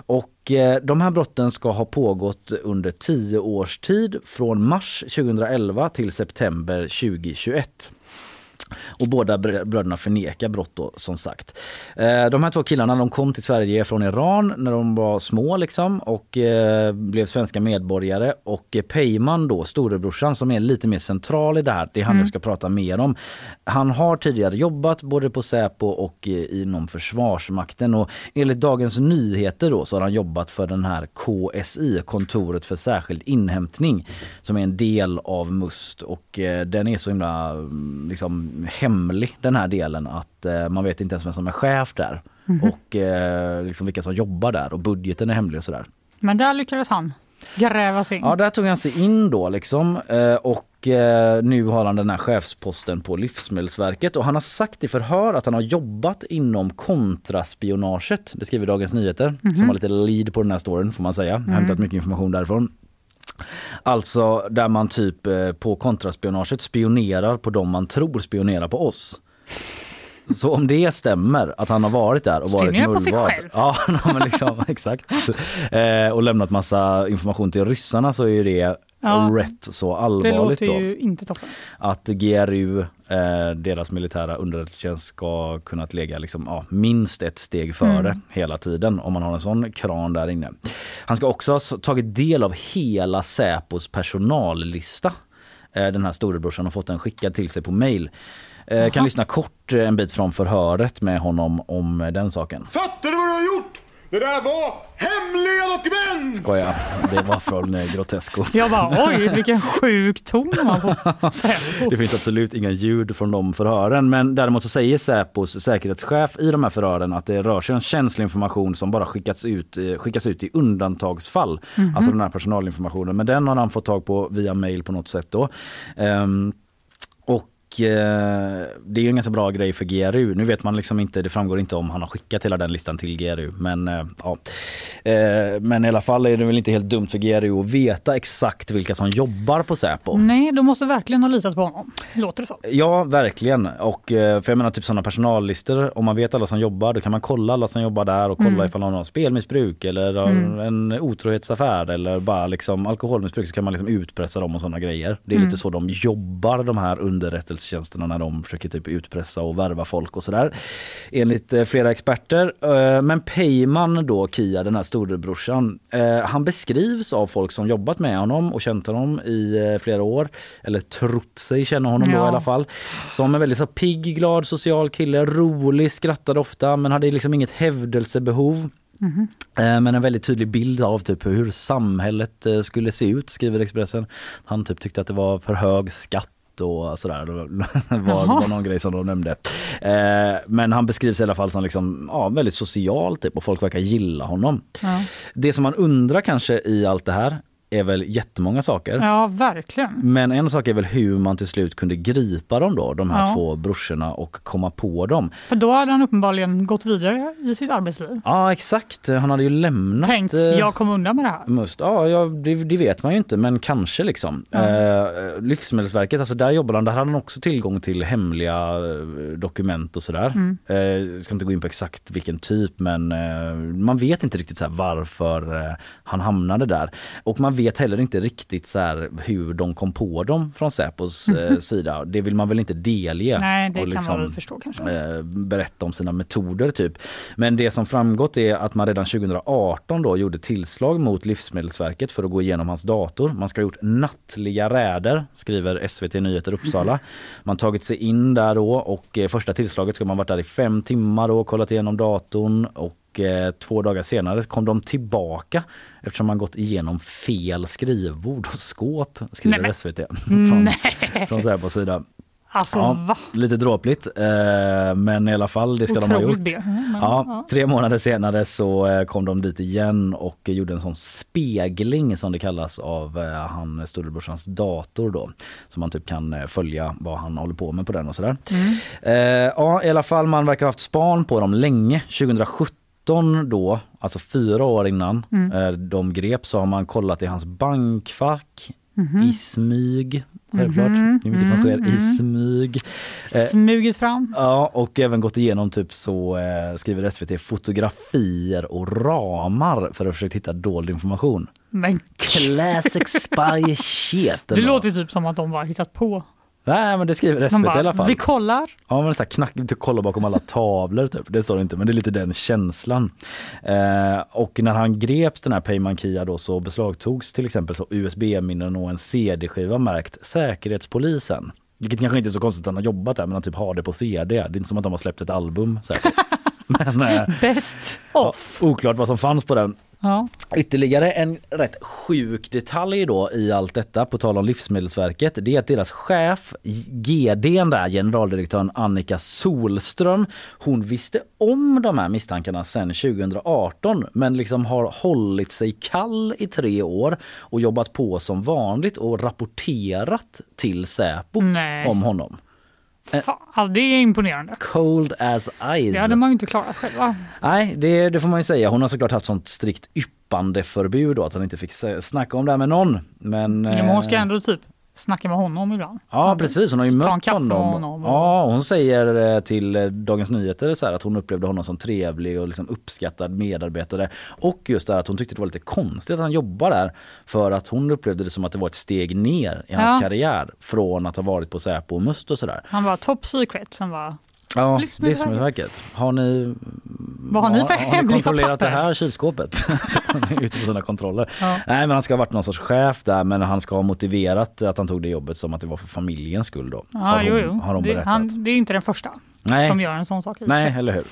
Och eh, de här brotten ska ha pågått under tio års tid från mars 2011 till september 2021. Och båda br- bröderna förnekar brott då som sagt. Eh, de här två killarna de kom till Sverige från Iran när de var små liksom och eh, blev svenska medborgare och eh, Peyman då, storebrorsan som är lite mer central i det här, det är han jag ska prata mer om. Han har tidigare jobbat både på Säpo och inom Försvarsmakten och enligt Dagens Nyheter då så har han jobbat för den här KSI, kontoret för särskild inhämtning som är en del av MUST och den är så himla mm, liksom, hemlig den här delen att eh, man vet inte ens vem som är chef där och eh, liksom vilka som jobbar där och budgeten är hemlig och sådär. Men där lyckades han gräva sig in. Ja, där tog han sig in då liksom eh, och eh, nu har han den här chefsposten på Livsmedelsverket och han har sagt i förhör att han har jobbat inom kontraspionaget. Det skriver Dagens Nyheter som har lite lead på den här storyn får man säga. Har hämtat mycket information därifrån. Alltså där man typ eh, på kontraspionaget spionerar på dem man tror spionerar på oss. Så om det stämmer att han har varit där och varit Spionerar på sig mullvad. själv. Ja, men liksom, exakt. Eh, och lämnat massa information till ryssarna så är ju det Ja. rätt så det allvarligt låter då. ju inte toppen. Att GRU, eh, deras militära underrättelsetjänst ska kunnat lägga liksom, ja, minst ett steg före Mm. hela tiden om man har en sån kran där inne. Han ska också ha tagit del av hela Säpos personallista. Eh, den här storebrorsan har fått den skickad till sig på mail. Eh, kan lyssna kort en bit från förhöret med honom om den saken. Fattar du vad du har gjort? Det där var hemliga dokument! Skoja, det var från eh, Grotesco. Jag bara, oj vilken sjuk ton har på Säpo. Det finns absolut inga ljud från de förhören men däremot så säger Säpos säkerhetschef i de här förhören att det rör sig om känslig information som bara skickats ut, eh, skickas ut i undantagsfall. Alltså den här personalinformationen. Men den har han fått tag på via mail på något sätt då. Och eh, det är ju en ganska bra grej för GRU. Nu vet man liksom inte, det framgår inte om han har skickat hela den listan till GRU. Men, eh, ja. Eh, men i alla fall är det väl inte helt dumt för GRU att veta exakt vilka som jobbar på Säpo. Nej, de måste verkligen ha litat på honom. Låter det så. Ja, verkligen. Och, för jag menar typ sådana personallistor, om man vet alla som jobbar då kan man kolla alla som jobbar där och kolla Mm. ifall någon har spelmissbruk eller har en otrohetsaffär eller bara liksom alkoholmissbruk så kan man liksom utpressa dem och sådana grejer. Det är Mm. lite så de jobbar de här säkerhetstjänsterna när de försöker typ utpressa och värva folk och sådär. Enligt eh, flera experter. Eh, men Peyman då, Kia, den här storebrorsan, eh, han beskrivs av folk som jobbat med honom och känt honom i flera år, eller trott sig känna honom då Ja. i alla fall, som en väldigt så pigg, glad, social kille, rolig, skrattade ofta men hade liksom inget hävdelsebehov. Eh, Men en väldigt tydlig bild av typ hur samhället skulle se ut, skriver Expressen. Han typ tyckte att det var för hög skatt och sådär. Det var, var någon grej som de nämnde. Eh, Men han beskrivs i alla fall som liksom, ja, väldigt social typ och folk verkar gilla honom. Ja. Det som man undrar kanske i allt det här är väl jättemånga saker. ja, verkligen. Men en sak är väl hur man till slut kunde gripa dem då, de här Ja. två brorsorna och komma på dem. För då hade han uppenbarligen gått vidare i sitt arbetsliv. Ja exakt, han hade ju lämnat Tänkt, eh, jag kom undan med det här. Must, ja, ja det, det vet man ju inte men kanske liksom. Eh, Livsmedelsverket, alltså där jobbade han, där hade han också tillgång till hemliga eh, dokument och sådär. Mm. Eh, jag ska inte gå in på exakt vilken typ men eh, man vet inte riktigt så varför eh, han hamnade där. Och man vet heller inte riktigt så hur de kom på dem från Säpos eh, sida. Det vill man väl inte delge. Nej, det och kan liksom, man väl förstå kanske. eh, berätta om sina metoder typ. Men det som framgått är att man redan 2018 då gjorde tillslag mot Livsmedelsverket för att gå igenom hans dator. Man ska ha gjort nattliga räder, skriver SVT Nyheter Uppsala. Man tagit sig in där då och eh, första tillslaget ska man varit där i fem timmar och kollat igenom datorn och eh, två dagar senare kom de tillbaka eftersom man gått igenom fel skrivbord och skåp, skriver Nej, SVT från, Nej, från Säpos sida. alltså Ja, lite dråpligt eh, men i alla fall det ska de ha Otroligt gjort. Mm, Ja, tre månader senare så eh, kom de dit igen och gjorde en sån spegling som det kallas av han storebrorsans dator då. Så man typ kan följa vad han håller på med på den och sådär. Eh, ja i alla fall man verkar ha haft span på dem länge. 2017 då, alltså fyra år innan eh, de greps så har man kollat i hans bankfack i smyg. Självklart, det är mycket som sker i smyg. Eh, Smugit fram. Ja, och även gått igenom typ så eh, skriver SVT fotografier och ramar för att försöka hitta dold information. Men Classic spy shit. det låter typ som att de bara hittat på. Nej men det skriver SVT i alla bara, fall. vi kollar. Ja men så knack, typ kolla bakom alla tavlor typ. Det står inte men det är lite den känslan. Eh, och när han greps den här Peyman Kia då så beslagtogs till exempel så USB-minnen och en CD-skiva märkt Säkerhetspolisen. Vilket kanske inte är så konstigt att han har jobbat där men han typ har det på CD. Det är inte som att de har släppt ett album säkert. men, eh, Best ja, off. oklart vad som fanns på den. Ja. Ytterligare en rätt sjuk detalj då i allt detta på tal om Livsmedelsverket det är att deras chef GD där generaldirektören Annika Solström hon visste om de här misstankarna sedan 2018 men liksom har hållit sig kall i tre år och jobbat på som vanligt och rapporterat till Säpo Nej. om honom. Fan, alltså, det är imponerande. Cold as ice. Det hade man ju inte klarat själva. Nej, det, det får man ju säga. Hon har såklart haft sånt strikt yppandeförbud då att hon inte fick snacka om det här med någon. Men, Ja, men hon ska eh, ändå typ snacka med honom ibland. Ja precis, hon har ju mött honom. honom och- Ja, hon säger eh, till eh, Dagens Nyheter så att hon upplevde honom som trevlig och liksom uppskattad medarbetare. Och just det att hon tyckte det var lite konstigt att han jobbar där för att hon upplevde det som att det var ett steg ner i hans Ja. karriär från att ha varit på Säpo och Must och sådär. Han var top secret, sen var Ja, Livsmedelsverket. Har ni, Vad har ni för har, ni hemliga kontrollerat det papper? här kylskåpet? Ute på sina kontroller. Ja. Nej men han ska ha varit någon sorts chef där men han ska ha motiverat att han tog det jobbet som att det var för familjens skull då. Ja, har, jo, hon, jo. har de det, berättat. han, det är inte den första Nej. som gör en sån sak. Nej, eller hur.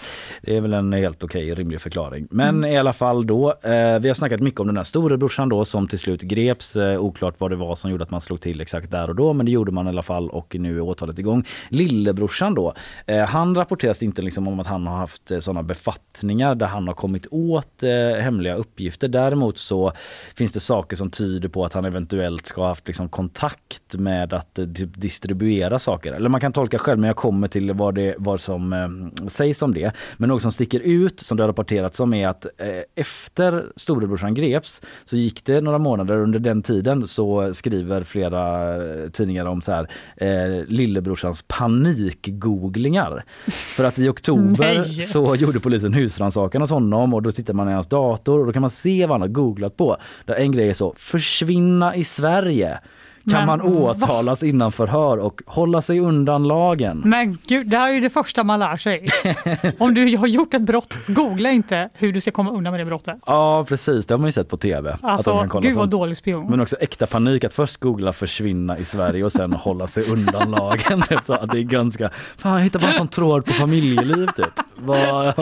Det är väl en helt okej rimlig förklaring. Men Mm. i alla fall då, eh, vi har snackat mycket om den här storebrorsan då som till slut greps. Eh, oklart vad det var som gjorde att man slog till exakt där och då, men det gjorde man i alla fall och nu är åtalet igång. Lillebrorsan då, eh, han rapporteras inte liksom om att han har haft eh, sådana befattningar där han har kommit åt eh, hemliga uppgifter. Däremot så finns det saker som tyder på att han eventuellt ska ha haft liksom, kontakt med att eh, typ, distribuera saker. Eller man kan tolka själv, men jag kommer till vad, det, vad som eh, sägs om det. Men något som sticker ut, som det har rapporterats om, är att eh, efter storebrorsan greps så gick det några månader. Under den tiden så skriver flera eh, tidningar om så här, eh, lillebrorsans panikgooglingar. För att i oktober så gjorde polisen husrannsakan hos honom och då tittar man i hans dator och då kan man se vad han har googlat på. Där en grej är så, försvinna i Sverige. Kan Men man va? åtalas innan förhör och hålla sig undan lagen. Men gud, det här är ju det första man lär sig. Om du har gjort ett brott, googla inte hur du ska komma undan med det brottet. Ja precis, det har man ju sett på tv. att Alltså, kan kolla gud vad sånt. dålig spion. Men också äkta panik att först googla försvinna i Sverige och sen hålla sig undan lagen. Typ så att det är ganska, fan jag hittar bara en sån tråd på familjeliv typ. Vad,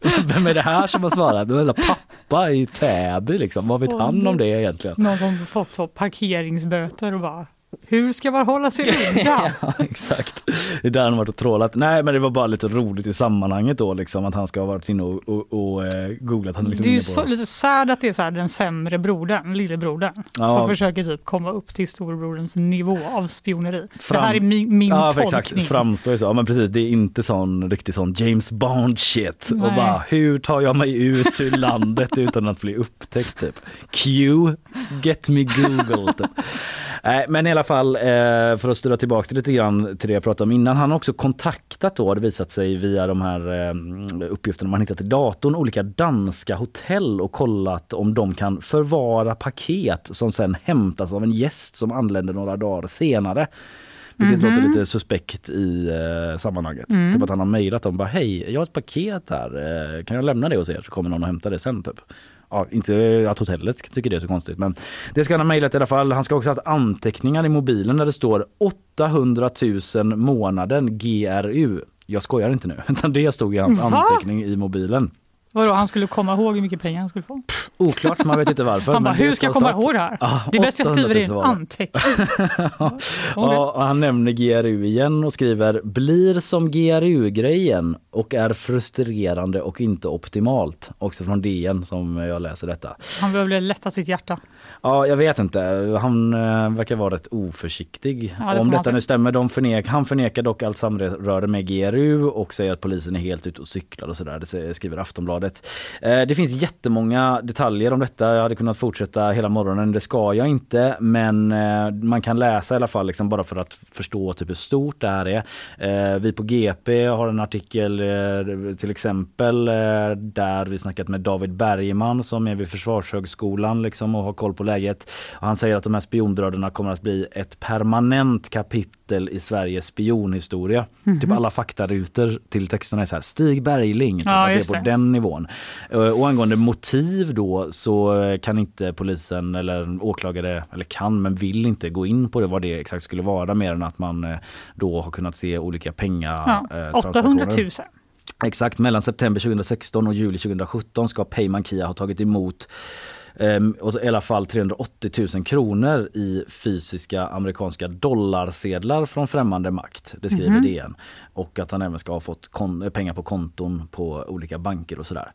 vem är det här som har svarat? Det en pappa i Täby liksom. Vad vet Åh, han om det egentligen? Någon som fått så parkeringsböter och bara, hur ska man hålla sig undan? Ja, exakt. Det är där han har varit och trålat. Nej men det var bara lite roligt i sammanhanget då liksom att han ska ha varit inne och, och, och eh, googlat. Han är liksom Det är ju så, lite sad att det är så här den sämre brodern, lillebrodern, Ja. som försöker typ komma upp till storebroderns nivå av spioneri. Fram- Det här är min, min ja, tolkning. Exakt, framstår ju så. Ja, men precis, det är inte sån riktig sån James Bond shit. Och Nej. bara hur tar jag mig ut ur landet utan att bli upptäckt typ. Q, get me Google. Typ. Nej, men i alla fall eh, för att styra tillbaka lite grann till det jag pratade om innan. Han har också kontaktat då, det visat sig via de här eh, uppgifterna man hittat i datorn, olika danska hotell och kollat om de kan förvara paket som sen hämtas av en gäst som anländer några dagar senare. Vilket Mhm. låter lite suspekt i eh, sammanhanget. Mm. Typ att han har mejlat dem bara hej, jag har ett paket här, eh, kan jag lämna det hos er så kommer någon och hämtar det sen typ. Ja, inte att hotellet tycker det är så konstigt men det ska han ha mejlat i alla fall. Han ska också ha haft anteckningar i mobilen där det står 800 000 månaden GRU. Jag skojar inte nu, utan det stod i hans Va? anteckning i mobilen. Vadå, han skulle komma ihåg hur mycket pengar han skulle få? Oklart, man vet inte varför. Han bara, hur ska jag komma ihåg det här? Ja, det är bäst jag 800 skriver i 000 en var det. anteckning. Ja, han nämner GRU igen och skriver blir som GRU-grejen och är frustrerande och inte optimalt. Också från DN som jag läser detta. Han behöver lätta sitt hjärta. Ja, jag vet inte. Han eh, verkar vara rätt oförsiktig. Ja, det Om detta nu stämmer, de förnek, han förnekar dock allt samröre med GRU och säger att polisen är helt ute och cyklar och sådär. Det skriver Aftonbladet. Eh, det finns jättemånga detaljer om detta. Jag hade kunnat fortsätta hela morgonen. Det ska jag inte, men eh, man kan läsa i alla fall liksom bara för att förstå typ hur stort det här är. Eh, vi på GP har en artikel eh, till exempel eh, där vi snackat med David Bergman som är vid Försvarshögskolan liksom och har koll på läget. Och han säger att de här spionbröderna kommer att bli ett permanent kapitel i Sveriges spionhistoria. Mhm. Typ alla faktarutor till texterna är så här Stig Bergling, typ, Ja, det är på det. den nivån. Eh, Och angående motiv då så eh, kan inte polisen eller åklagare, eller kan men vill inte gå in på det vad det exakt skulle vara mer än att man eh, då har kunnat se olika pengar Ja, eh, 800 000. transaktioner. Exakt, mellan september 2016 och juli 2017 ska Payman Kia ha tagit emot och så i alla fall 380 000 kronor i fysiska amerikanska dollarsedlar från främmande makt. Det skriver Mhm. DN. Och att han även ska ha fått pengar på konton på olika banker och sådär.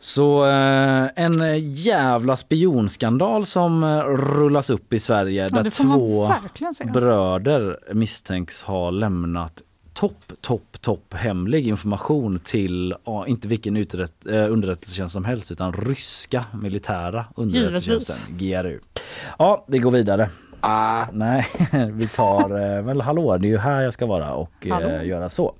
Så eh, en jävla spionskandal som eh, rullas upp i Sverige Ja, där två bröder misstänks ha lämnat topp, topp, topp hemlig information till ja, inte vilken uträtt, eh, underrättelsetjänst som helst utan ryska militära underrättelsetjänsten, GRU. Ja, vi går vidare. Ah. Nej, vi tar eh, väl hallå, det är ju här jag ska vara och eh, göra så.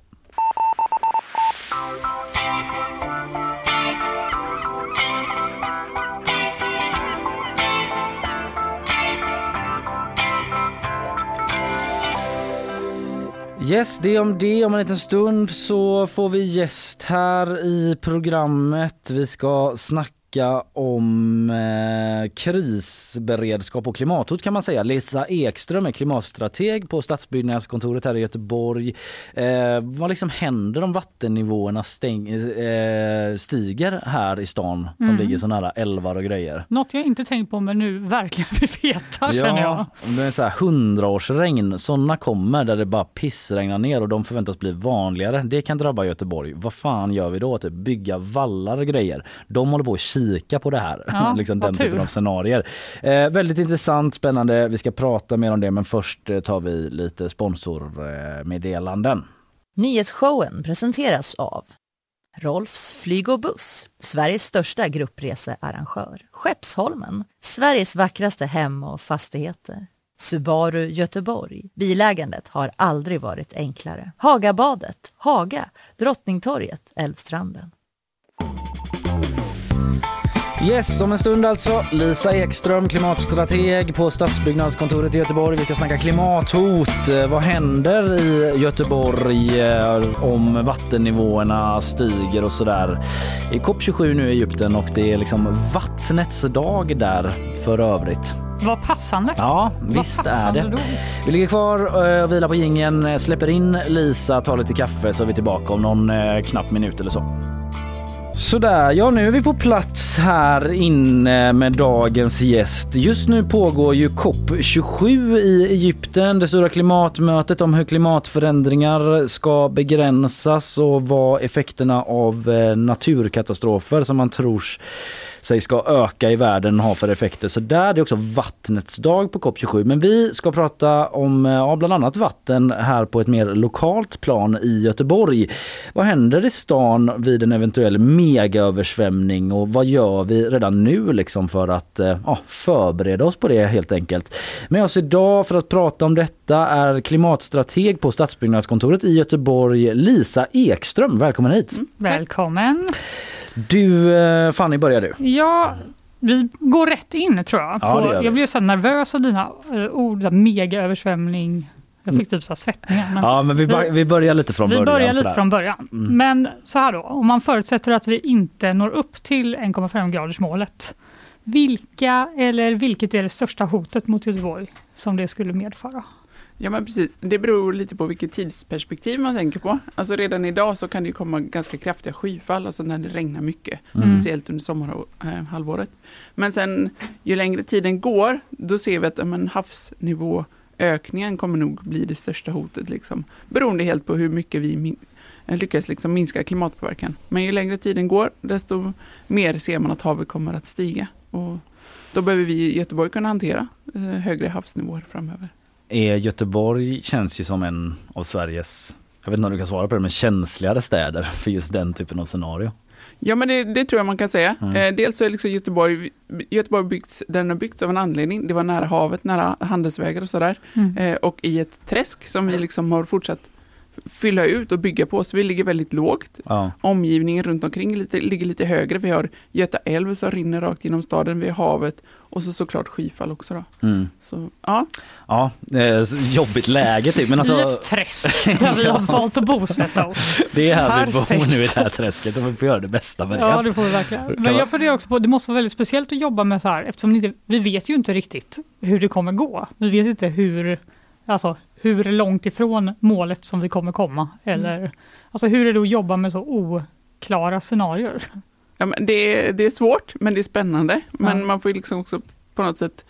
Yes, det om det. Om en liten stund så får vi gäst här i programmet. Vi ska snacka om eh, krisberedskap och klimathot kan man säga. Lisa Ekström är klimatstrateg på Stadsbyggnadskontoret här i Göteborg. Eh, vad liksom händer om vattennivåerna stäng, eh, stiger här i stan som Mm. ligger så nära älvar och grejer? Något jag inte tänkt på men nu verkligen vill veta känner jag. om det är så här hundraårsregn, sådana kommer där det bara pissregnar ner och de förväntas bli vanligare. Det kan drabba Göteborg. Vad fan gör vi då? Typ bygga vallar och grejer. De håller på att kika på det här. Ja, liksom den typen tur. av scenarier. Eh, väldigt intressant, spännande. Vi ska prata mer om det men först eh, tar vi lite sponsormeddelanden. Nyhetsshowen presenteras av Rolfs flyg och buss, Sveriges största gruppresearrangör. Skeppsholmen, Sveriges vackraste hem och fastigheter. Subaru Göteborg. Bilägandet har aldrig varit enklare. Hagabadet, Haga, Drottningtorget, Älvstranden. Yes, om en stund alltså. Lisa Ekström, klimatstrateg på Stadsbyggnadskontoret i Göteborg. Vi ska snacka klimathot. Vad händer i Göteborg eh, om vattennivåerna stiger och sådär? I COP27 nu i Egypten och det är liksom vattnets dag där för övrigt. Vad passande. Ja, Vad visst är det. då. Vi ligger kvar eh, och vilar på gingen, släpper in Lisa, tar lite kaffe så är vi tillbaka om någon eh, knapp minut eller så. Sådär, ja nu är vi på plats här inne med dagens gäst. Just nu pågår ju COP27 i Egypten, det stora klimatmötet om hur klimatförändringar ska begränsas och vad effekterna av eh, naturkatastrofer som man tror sig ska öka i världen och ha för effekter. Så där det är också vattnets dag på COP27. Men vi ska prata om eh, ja, bland annat vatten här på ett mer lokalt plan i Göteborg. Vad händer i stan vid en eventuell megaöversvämning och vad gör vi redan nu liksom för att eh, ja, förbereda oss på det helt enkelt. Med oss idag för att prata om detta är klimatstrateg på Stadsbyggnadskontoret i Göteborg, Lisa Ekström. Välkommen hit! Mm, Välkommen. Du, eh, Fanny börjar du. Ja, vi går rätt in tror jag. Ja, vi. jag blev så nervös av dina uh, ord, megaöversvämning. Jag fick typ så svettningar. Men Ja, men vi, vi börjar lite från vi början. börjar lite från början. Mm. Men så här då, om man förutsätter att vi inte når upp till 1,5 graders målet. Vilka eller vilket är det största hotet mot Göteborg som det skulle medföra? Ja men precis, det beror lite på vilket tidsperspektiv man tänker på. Alltså redan idag så kan det ju komma ganska kraftiga skyfall, alltså när det regnar mycket. Mm. Speciellt under sommarhalvåret. Men sen ju längre tiden går, då ser vi att men, havsnivåökningen kommer nog bli det största hotet. Liksom. Beroende helt på hur mycket vi min- eh, lyckas liksom minska klimatpåverkan. Men ju längre tiden går, desto mer ser man att havet kommer att stiga. Och då behöver vi i Göteborg kunna hantera eh, högre havsnivåer framöver. Är Göteborg känns ju som en av Sveriges, jag vet inte om du kan svara på det, men känsligare städer för just den typen av scenario. Ja men det, det tror jag man kan säga. Mm. Eh, dels så är liksom Göteborg, Göteborg byggts, den har byggts av en anledning. Det var nära havet, nära handelsvägar och sådär. Mm. Eh, och i ett träsk som vi liksom har fortsatt fylla ut och bygga på. Så vi ligger väldigt lågt. Ja. Omgivningen runt omkring lite, ligger lite högre. Vi har Göta älv som rinner rakt genom staden. Vi har havet och så såklart skyfall också då. Mm. Så ja, Ja, eh, jobbigt läge typ. Men I alltså, ett träsk där vi har valt att bosätta oss. det är här vi bor Perfekt. nu i det här träsket och vi får göra det bästa med det. Ja, det får vi verkligen. Men jag funderar också på, det måste vara väldigt speciellt att jobba med så här, eftersom ni inte, vi vet ju inte riktigt hur det kommer gå. Vi vet inte hur, alltså, hur långt ifrån målet som vi kommer komma. Eller, alltså hur är det att jobba med så oklara scenarier? Ja, men det, är- det är svårt, men det är spännande. Men Ja. man får liksom också på något sätt,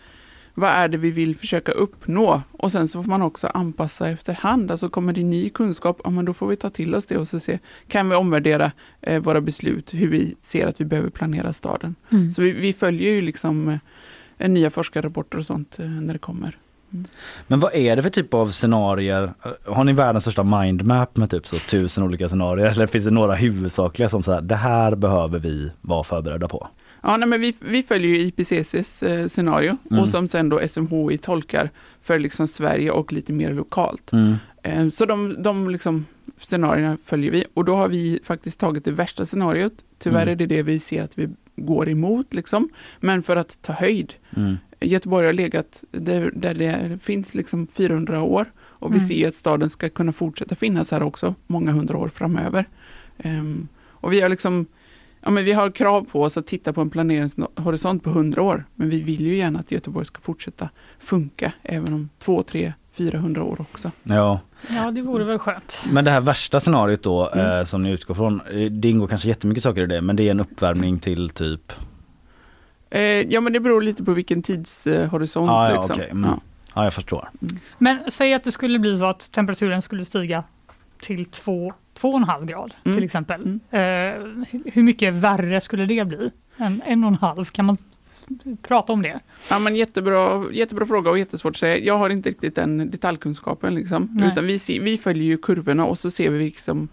vad är det vi vill försöka uppnå? Och sen så får man också anpassa efterhand. Alltså kommer det ny kunskap, ja men då får vi ta till oss det och så se, kan vi omvärdera eh, våra beslut, hur vi ser att vi behöver planera staden. Mm. Så vi, vi följer ju liksom eh, nya forskarrapporter och sånt eh, när det kommer. Men vad är det för typ av scenarier? Har ni världens största mindmap med typ så tusen olika scenarier? Eller finns det några huvudsakliga som så här, det här behöver vi vara förberedda på? Ja, nej, men vi, vi följer ju IPCCs eh, scenario Mm. och som sen då SMHI tolkar för liksom Sverige och lite mer lokalt. Mm. Eh, Så de, de liksom scenarierna följer vi och då har vi faktiskt tagit det värsta scenariot. Tyvärr Mm. är det det vi ser att vi går emot liksom. Men för att ta höjd. Mm. Göteborg har legat där, där det finns liksom 400 år och vi Mm. ser ju att staden ska kunna fortsätta finnas här också många hundra år framöver. Ehm, och vi har liksom Ja, men vi har krav på oss att titta på en planeringshorisont på 100 år, men vi vill ju gärna att Göteborg ska fortsätta funka även om 2, 3, 400 år också. Ja, Ja, det vore väl skönt. men det här värsta scenariot då Mm. eh, som ni utgår från, eh, det ingår kanske jättemycket saker i det, men det är en uppvärmning till typ Eh, ja, men det beror lite på vilken tidshorisont. Ah, ja, liksom. okej. Mm. ja. Ja, jag förstår. Men säg att det skulle bli så att temperaturen skulle stiga till 2, 2,5 grad Mm. till exempel. Mm. Eh, hu- hur mycket värre skulle det bli än 1,5? Kan man prata om det? Ja, men jättebra, jättebra fråga och jättesvårt att säga. Jag har inte riktigt den detaljkunskapen. Liksom. Nej. Utan vi, ser, vi följer ju kurvorna och så ser vi liksom,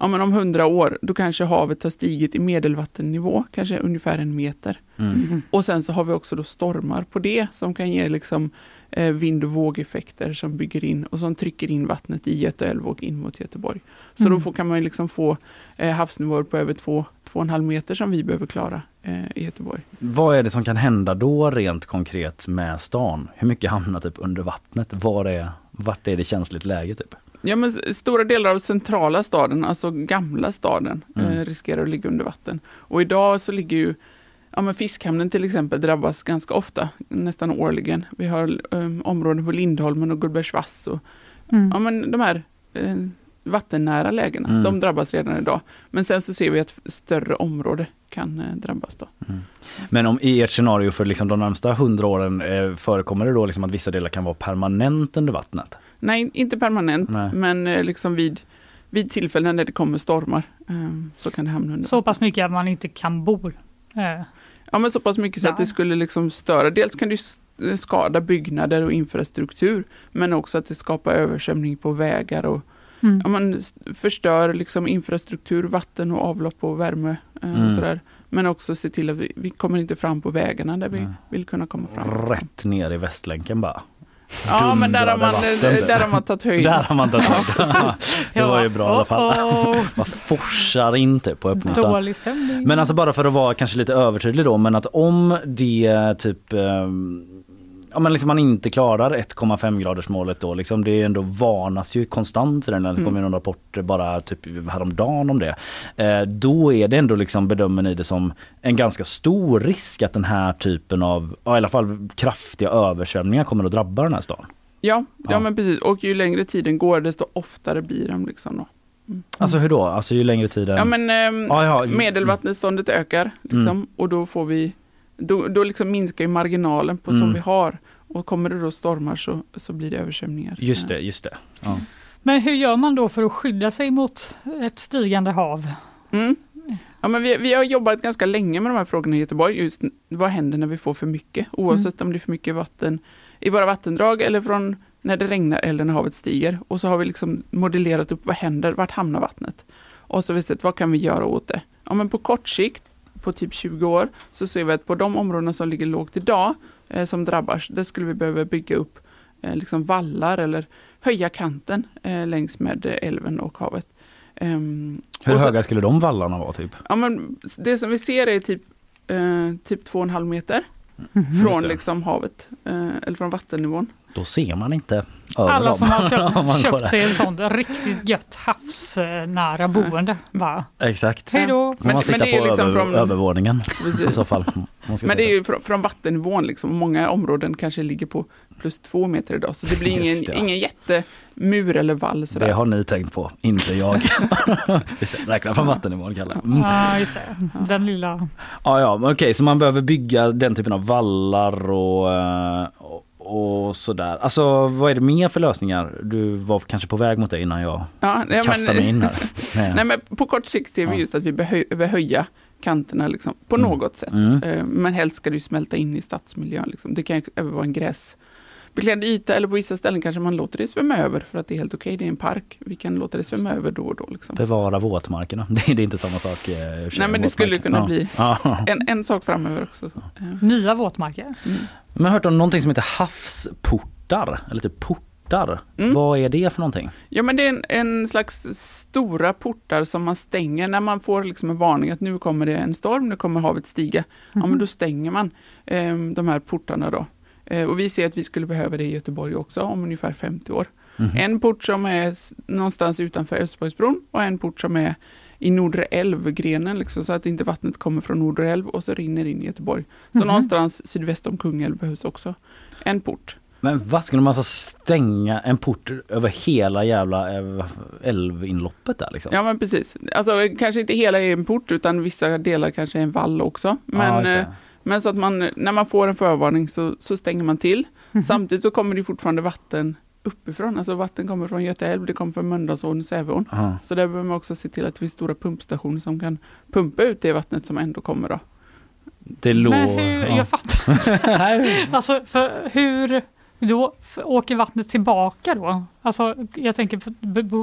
ja, men om hundra år, då kanske havet har stigit i medelvattennivå, kanske ungefär en meter. Mm. Och sen så har vi också då stormar på det som kan ge liksom, eh, vind och vågeffekter som bygger in och som trycker in vattnet i Göta älv och in mot Göteborg. Så Mm. då får, kan man liksom få eh, havsnivåer på över två, två och en halv meter som vi behöver klara i Göteborg. Vad är det som kan hända då rent konkret med stan? Hur mycket hamnar typ under vattnet? Var är, vart är det känsligt läge typ? Ja, men stora delar av centrala staden, alltså gamla staden, Mm. eh, riskerar att ligga under vatten. Och idag så ligger ju Ja, men Fiskhamnen till exempel drabbas ganska ofta, nästan årligen. Vi har eh, områden på Lindholmen och Gullbergsvass och Mm. ja, men de här eh, vattennära lägena, Mm. de drabbas redan idag. Men sen så ser vi att större område kan eh, drabbas då. Men om i ert scenario för liksom de närmsta hundra åren eh, förekommer det då liksom att vissa delar kan vara permanent under vattnet? Nej, inte permanent, Nej. men eh, liksom vid, vid tillfällen när det kommer stormar eh, så kan det hamna under. Så pass mycket att man inte kan bo. Eh, Ja, men så pass mycket så att Ja. det skulle liksom störa. Dels kan det s- skada byggnader och infrastruktur, men också att det skapar översvämning på vägar och mm. ja, man förstör liksom infrastruktur, vatten och avlopp och värme. Eh, Mm. och sådär. Men också se till att vi, vi kommer inte fram på vägarna där vi Nej. vill kunna komma fram. liksom. Rätt ner i Västlänken bara. Ja, men där har, man, eh, där har man tagit höjd. Där har man tagit höjd. Det var ju bra i alla fall. Oh, Bara forsar in typ på oh, öppningsdagen. dålig stämning. Men alltså bara för att vara kanske lite övertydlig då, men att om det typ ehm, Ja men liksom man inte klarar 1,5 graders målet då liksom det är ändå varnas ju konstant för den. Det Mm. kommer ju någon rapport bara typ häromdagen om det. Eh, då är det ändå liksom bedömer ni det som en ganska stor risk att den här typen av, ja, i alla fall kraftiga översvämningar kommer att drabba den här stan. Ja, ja, Ja. men precis. Och ju längre tiden går, desto oftare blir de. Liksom då. Alltså hur då? Alltså ju längre tiden? Ja, men ehm, Ja, ja. medelvattenståndet ökar liksom, Mm. och då får vi då, då liksom minskar ju marginalen på som Mm. vi har. Och kommer det då stormar så, så blir det översvämningar. Just det, just det. Ja. Men hur gör man då för att skydda sig mot ett stigande hav? Mm. Ja, men vi, vi har jobbat ganska länge med de här frågorna i Göteborg. Just vad händer när vi får för mycket? Oavsett om det är för mycket vatten i våra vattendrag eller från när det regnar eller när havet stiger. Och så har vi liksom modellerat upp vad händer, vart hamnar vattnet? Och så har vi sett vad kan vi göra åt det? Ja, men på kort sikt, på typ 20 år, så ser vi att på de områdena som ligger lågt idag, eh, som drabbas, där skulle vi behöva bygga upp eh, liksom vallar eller höja kanten eh, längs med älven och havet. Ehm, Hur och så- höga skulle de vallarna vara typ? Ja, men det som vi ser är typ, eh, typ två och en halv meter. Just från liksom havet, eh, eller från vattennivån. Då ser man inte över Alla dem. som har Om köpt, köpt sig ett sånt riktigt gött havsnära boende. Bara, Exakt. hej då! Men- man sitter men det är på liksom över, från- övervåningen i så fall. om man ska Men det är ju från, från vattennivån liksom. Många områden kanske ligger på plus två meter idag. Så det blir ingen, Just det. ingen jättemur eller vall sådär. Det har ni tänkt på, inte jag. Just det, räkna från vattennivån Kalle. Mm. Ja, just det. Den lilla... Ja, ja, okej, så man behöver bygga den typen av vallar och, eh, och, sådär. Alltså vad är det mer för lösningar? Du var kanske på väg mot det innan jag Ja, ja, kastade mig in här. Nej. Nej, men på kort sikt ser vi Ja. just att vi behöver höja kanterna liksom, på Mm. något sätt. Mm. Eh, Men helst ska det ju smälta in i stadsmiljön. Liksom. Det kan ju vara en gräsbeklädd yta eller på vissa ställen kanske man låter det svämma över för att det är helt okej. Det är en park. Vi kan låta det svämma över då och då. Liksom. Bevara våtmarkerna, det är inte samma sak. eh, Nej, men det skulle kunna ja. bli-. En, en sak framöver också. Eh, Nya våtmarker. Mm. Men jag har hört om någonting som heter havsportar, eller typ portar. Mm. Vad är det för någonting? Ja, men det är en, en slags stora portar som man stänger när man får liksom en varning att nu kommer det en storm, nu kommer havet stiga. Ja, men då stänger man eh, de här portarna då. Eh, och vi ser att vi skulle behöva det i Göteborg också om ungefär 50 år. Mhm. En port som är någonstans utanför Älvsborgsbron och en port som är i Nordre älv-grenen, liksom, så att inte vattnet kommer från Nordre älv och så rinner in i Göteborg. Så Mhm. någonstans sydväst om Kungälv behövs också en port. Men vad skulle man alltså stänga en port över hela jävla eh, älvinloppet där liksom? Ja men precis. Alltså kanske inte hela en port utan vissa delar kanske är en vall också. Ja, Men, eh, men så att man, när man får en förvarning så, så stänger man till. Mhm. Samtidigt så kommer det fortfarande vatten uppifrån. Alltså vatten kommer från Göta älv, det kommer från Mölndalsån och Säveån. Aha. Så där behöver man också se till att det finns stora pumpstationer som kan pumpa ut det vattnet som ändå kommer då. Det låg... Men hur, ja. jag fattar inte. Alltså, för hur då åker vattnet tillbaka då? Alltså, jag tänker,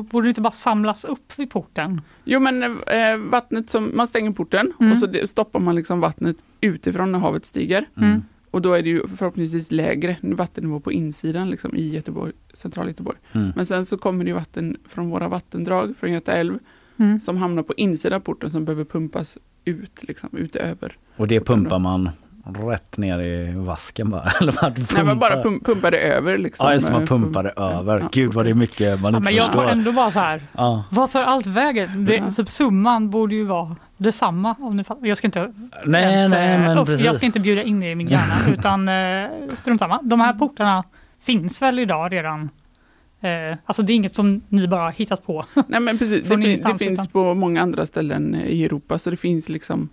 borde det inte bara samlas upp vid porten? Jo men eh, vattnet som, man stänger porten Mm. och så stoppar man liksom vattnet utifrån när havet stiger. Mm. Och då är det ju förhoppningsvis lägre vattennivå på insidan liksom, i Göteborg, centrala Göteborg. Mm. Men sen så kommer det ju vatten från våra vattendrag, från Göta älv, Mm. som hamnar på insidan av porten som behöver pumpas ut, liksom, utöver. Och det pumpar man rätt ner i vasken bara? Eller man Nej, pumpar? man bara pum- pumpar det över. Liksom. Ja, just man Eh, pumpar det pump- över. ja. Gud vad det är mycket man Ja, inte men jag får förstår. ändå bara så här, Ja. vad tar allt vägen? Det, Ja. typ, summan borde ju vara detsamma. Om ni fattar. Jag ska inte Nej, ens, nej, eh, men upp, precis. jag ska inte bjuda in er i min hjärna, utan eh, strunt samma. De här portarna finns väl idag redan? Eh, alltså det är inget som ni bara har hittat på. Nej, men precis, det, fin- det finns på många andra ställen i Europa, så det finns liksom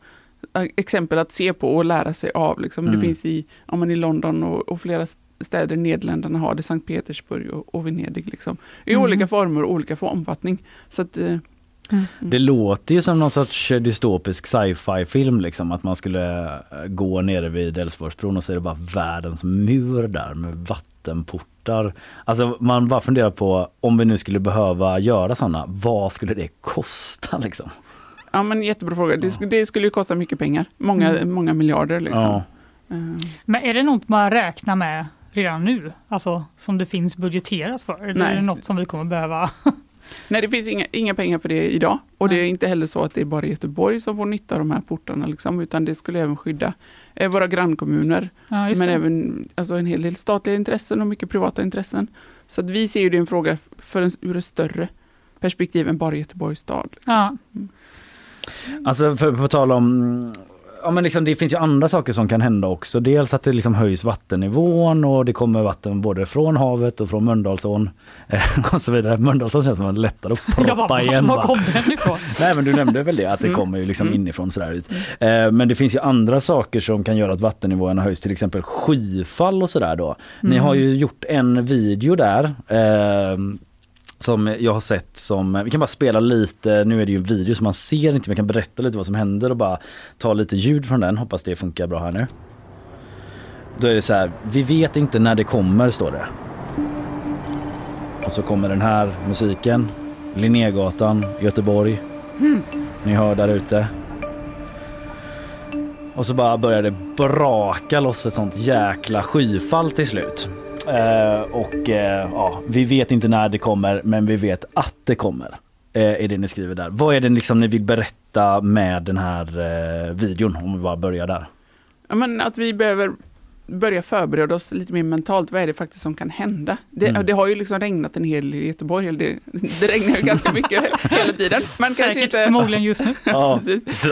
exempel att se på och lära sig av. Liksom. Mm. Det finns i, om man i London och, och flera städer i Nederländerna har det, Sankt Petersburg och, och Venedig. Liksom. I Mm. olika former och olika för omfattning. Så att, eh, Det låter ju som någon sorts dystopisk sci-fi film liksom att man skulle eh, gå nere vid Älvsborgsbron och så är det bara världens mur där med vattenportar. Alltså man bara funderar på om vi nu skulle behöva göra sådana, vad skulle det kosta liksom? Ja, men jättebra fråga. Det, sk- det skulle ju kosta mycket pengar. Många, Mm. många miljarder. Liksom. Ja. Eh, Men är det något man räknar med redan nu? Alltså som det finns budgeterat för? Eller är Nej. det något som vi kommer behöva? Nej, det finns inga, inga pengar för det idag. Och det är inte heller så att det är bara Göteborg som får nytta av de här portarna, liksom, utan det skulle även skydda eh, våra grannkommuner. Ja, just men det. även alltså, en hel del statliga intressen och mycket privata intressen. Så att vi ser ju det en fråga för en, ur ett större perspektiv än bara Göteborgs stad. Liksom. Ja. Alltså för, på tal om Ja men liksom, det finns ju andra saker som kan hända också. Dels att det liksom höjs vattennivån och det kommer vatten både från havet och från Mölndalsån. eh, och så vidare. Mölndalsån känns som en lättare att proppa Jag bara, igen. var va? kom den ifrån? Nej men du nämnde väl det att det Mm. kommer ju liksom Mm. inifrån sådär ut. Eh, men det finns ju andra saker som kan göra att vattennivåerna höjs, till exempel skyfall och sådär då. Ni Mm. har ju gjort en video där. Eh, som jag har sett som, vi kan bara spela lite, nu är det ju en video så man ser inte, men jag kan berätta lite vad som händer och bara ta lite ljud från den, hoppas det funkar bra här nu. Då är det så här, vi vet inte när det kommer står det. Och så kommer den här musiken, Linnégatan, Göteborg. Ni hör där ute. Och så bara börjar det braka loss ett sånt jäkla skyfall till slut. Eh, och eh, ja, vi vet inte när det kommer men vi vet att det kommer. Eh, är det ni skriver där. Vad är det liksom ni vill berätta med den här videon om vi bara börjar där? Ja, men att vi behöver börja förbereda oss lite mer mentalt. Vad är det faktiskt som kan hända? Det, Mm. det har ju liksom regnat en hel del i Göteborg. eller Det, det regnar ju ganska mycket hela tiden. Kanske Säkert inte... förmodligen just nu. Ja,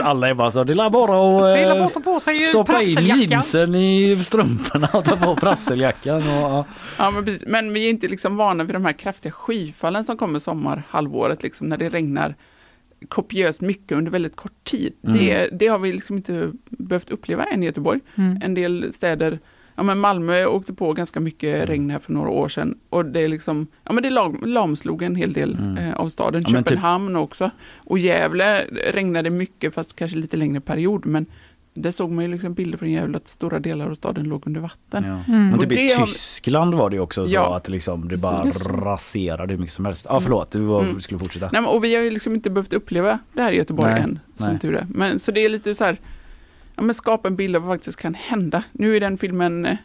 alla är bara så, det är bara att eh, bara på sig stoppa in jeansen i strumporna och ta på prasseljackan. Och, ja. Ja, men, precis. men vi är inte liksom vana vid de här kraftiga skyfallen som kommer sommarhalvåret, liksom, när det regnar kopiöst mycket under väldigt kort tid. Mm. Det, det har vi liksom inte behövt uppleva än i Göteborg. Mm. En del städer, ja men Malmö åkte på ganska mycket regn här för några år sedan och det är liksom, ja men det lam, lamslog en hel del Mm. eh, av staden. Ja, typ- Köpenhamn också. Och Gävle regnade mycket fast kanske lite längre period men där såg man ju liksom bilder från Gävle att stora delar av staden låg under vatten. Ja. Mm. Men typ i har Tyskland var det ju också så Ja. att liksom det bara Precis. raserade hur mycket som helst. Ja förlåt, du var, Mm. skulle fortsätta. Nej, men, och vi har ju liksom inte behövt uppleva det här i Göteborg Nej, än, som nej. tur är. Men, så det är lite så här, ja, men skapa en bild av vad faktiskt kan hända. Nu är den filmen, eh,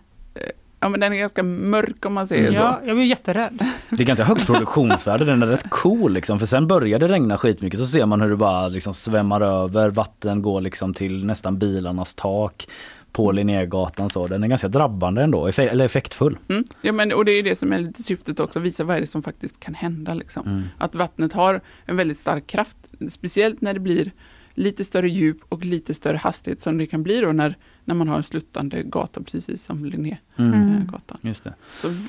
ja men den är ganska mörk om man säger Mm. så. Ja, jag blir jätterädd. Det är ganska högt produktionsvärde, den är rätt cool liksom. För sen börjar det regna skitmycket så ser man hur det bara liksom svämmar över, vatten går liksom till nästan bilarnas tak på Linnégatan så. Den är ganska drabbande ändå, effe- eller effektfull. Mm. Ja, men, och det är det som är lite syftet också, visa vad är det som faktiskt kan hända. Liksom. Mm. Att vattnet har en väldigt stark kraft, speciellt när det blir lite större djup och lite större hastighet som det kan bli då när, när man har en sluttande gata precis som Linnégatan. Mm. Mm. Just det. Så, mm.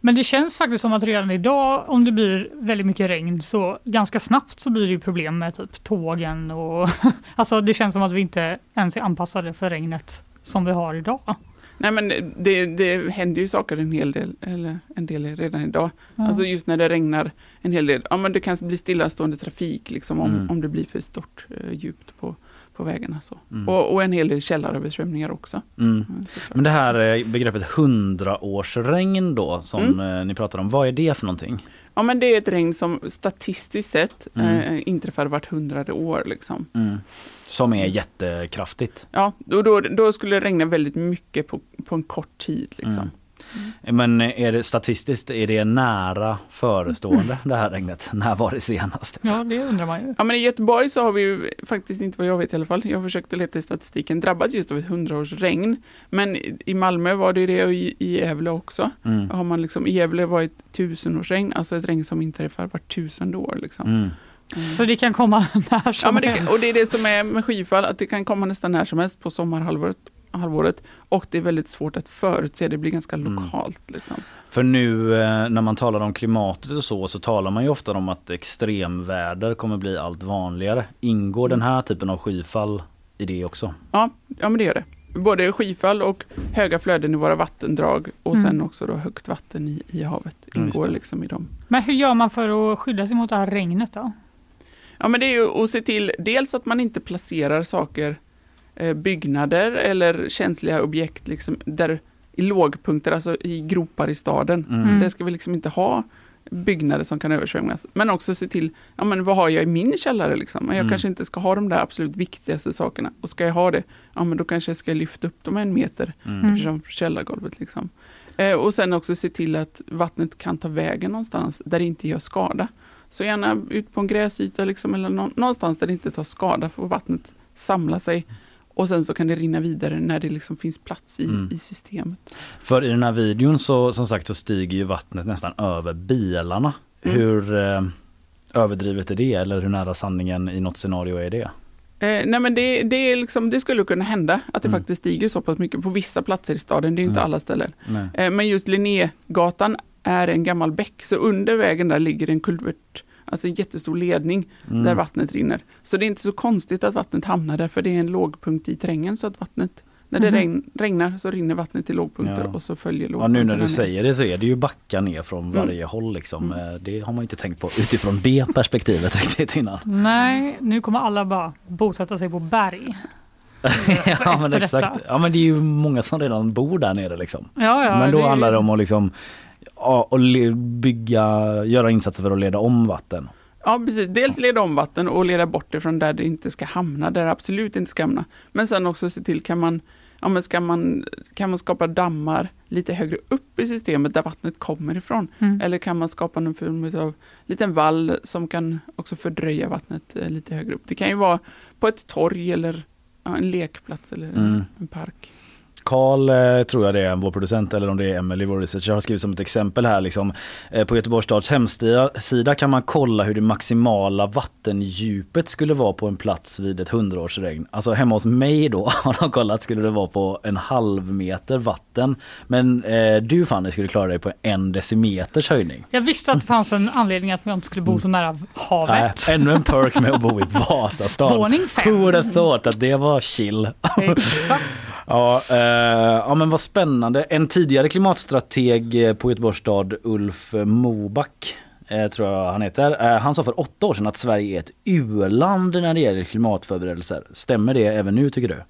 Men det känns faktiskt som att redan idag om det blir väldigt mycket regn så ganska snabbt så blir det ju problem med typ tågen och alltså det känns som att vi inte ens är anpassade för regnet som vi har idag. Nej men det, det händer ju saker en hel del, eller en del redan idag. Ja. Alltså just när det regnar en hel del, ja men det kan bli stillastående trafik liksom om, Mm. om det blir för stort eh, djupt på, på vägarna. Så. Mm. Och, och en hel del källaröversvämningar också. Mm. Mm. Men det här eh, begreppet hundraårsregn då som Mm. eh, ni pratar om, vad är det för någonting? Ja men det är ett regn som statistiskt sett Mm. eh, inträffar vart hundrade år. Liksom. Mm. Som är jättekraftigt. Ja, då, då, då skulle det regna väldigt mycket på, på en kort tid. Liksom. Mm. Men är det statistiskt, är det nära förestående det här regnet? När var det senast? Ja, det undrar man ju. Ja, men i Göteborg så har vi ju faktiskt inte vad jag vet i alla fall, jag försökte leta i statistiken, drabbats just av ett hundraårsregn. Men i- Malmö var det det och i, i Gävle också. Mm. Har man liksom, I Gävle var ett tusenårsregn, alltså ett regn som inträffar vart tusende år. Liksom. Mm. Så det kan komma när som Ja, men det, helst. kan- och det är det som är med skyfall, att det kan komma nästan när som helst på sommarhalvåret. Halvåret, och det är väldigt svårt att förutse, det blir ganska Mm. lokalt. Liksom. För nu eh, när man talar om klimatet och så, så talar man ju ofta om att extremväder kommer bli allt vanligare. Ingår den här typen av skyfall i det också? Ja, ja, men det gör det. Både skyfall och höga flöden i våra vattendrag och Mm. sen också då högt vatten i, i havet Ja, ingår det. liksom i dem. Men hur gör man för att skydda sig mot det här regnet då? Ja, men det är ju att se till dels att man inte placerar saker, byggnader eller känsliga objekt liksom där i lågpunkter, alltså i gropar i staden. Mm. Där ska vi liksom inte ha byggnader som kan översvämmas. Men också se till, ja men vad har jag i min källare liksom? Jag Mm. kanske inte ska ha de där absolut viktigaste sakerna. Och ska jag ha det, ja men då kanske jag ska lyfta upp dem en meter Mm. från källargolvet liksom. Eh, och sen också se till att vattnet kan ta vägen någonstans där det inte gör skada. Så gärna ut på en gräsyta liksom, eller nå- någonstans där det inte tar skada för vattnet samla sig. Och sen så kan det rinna vidare när det liksom finns plats i, Mm. i systemet. För i den här videon så som sagt så stiger ju vattnet nästan över bilarna. Mm. Hur eh, överdrivet är det eller hur nära sanningen i något scenario är det? Eh, nej men det, det, är liksom, det skulle kunna hända att det Mm. faktiskt stiger så pass mycket på vissa platser i staden. Det är inte alla ställen. Eh, men just Linnégatan är en gammal bäck, så under vägen där ligger en kulvert, alltså en jättestor ledning Mm. där vattnet rinner. Så det är inte så konstigt att vattnet hamnar där, för det är en lågpunkt i terrängen så att vattnet, när det regn, regnar så rinner vattnet till lågpunkter Ja. och så följer Ja, lågpunkterna nu när du ner. säger det så är det ju backar ner från Mm. varje håll liksom. Mm. Eh, Det har man inte tänkt på utifrån det perspektivet riktigt innan. Nej, nu kommer alla bara bosätta sig på berg. ja, men exakt. detta. Ja men det är ju många som redan bor där nere liksom. Ja, ja, men då handlar det liksom- om att liksom ja, och bygga, göra insatser för att leda om vatten. Ja, precis. Dels leda om vatten och leda bort det från där det inte ska hamna, där det absolut inte ska hamna. Men sen också se till, kan man, ja, men ska man, kan man skapa dammar lite högre upp i systemet där vattnet kommer ifrån? Mm. Eller kan man skapa någon form av liten vall som kan också fördröja vattnet eh, lite högre upp? Det kan ju vara på ett torg eller ja, en lekplats eller Mm. en park. Karl eh, tror jag det är vår producent eller om det är Emily vår researcher har skrivit som ett exempel här liksom. Eh, på Göteborgs stads hemsida sida kan man kolla hur det maximala vattendjupet skulle vara på en plats vid ett hundraårsregn. Alltså hemma hos mig då har de kollat skulle det vara på en halv meter vatten. Men eh, du Fanny skulle klara dig på en decimeters höjning. Jag visste att det fanns en anledning att man inte skulle bo så nära havet. Äh, ännu en perk med att bo i Vasastan. Våning fem. Who would have thought att det var chill. Exakt. Ja, eh, ja men vad spännande. En tidigare klimatstrateg eh, på Göteborgs stad, Ulf Moback, eh, tror jag han heter. Eh, han sa för åtta år sedan att Sverige är ett u-land när det gäller klimatförberedelser. Stämmer det även nu tycker du?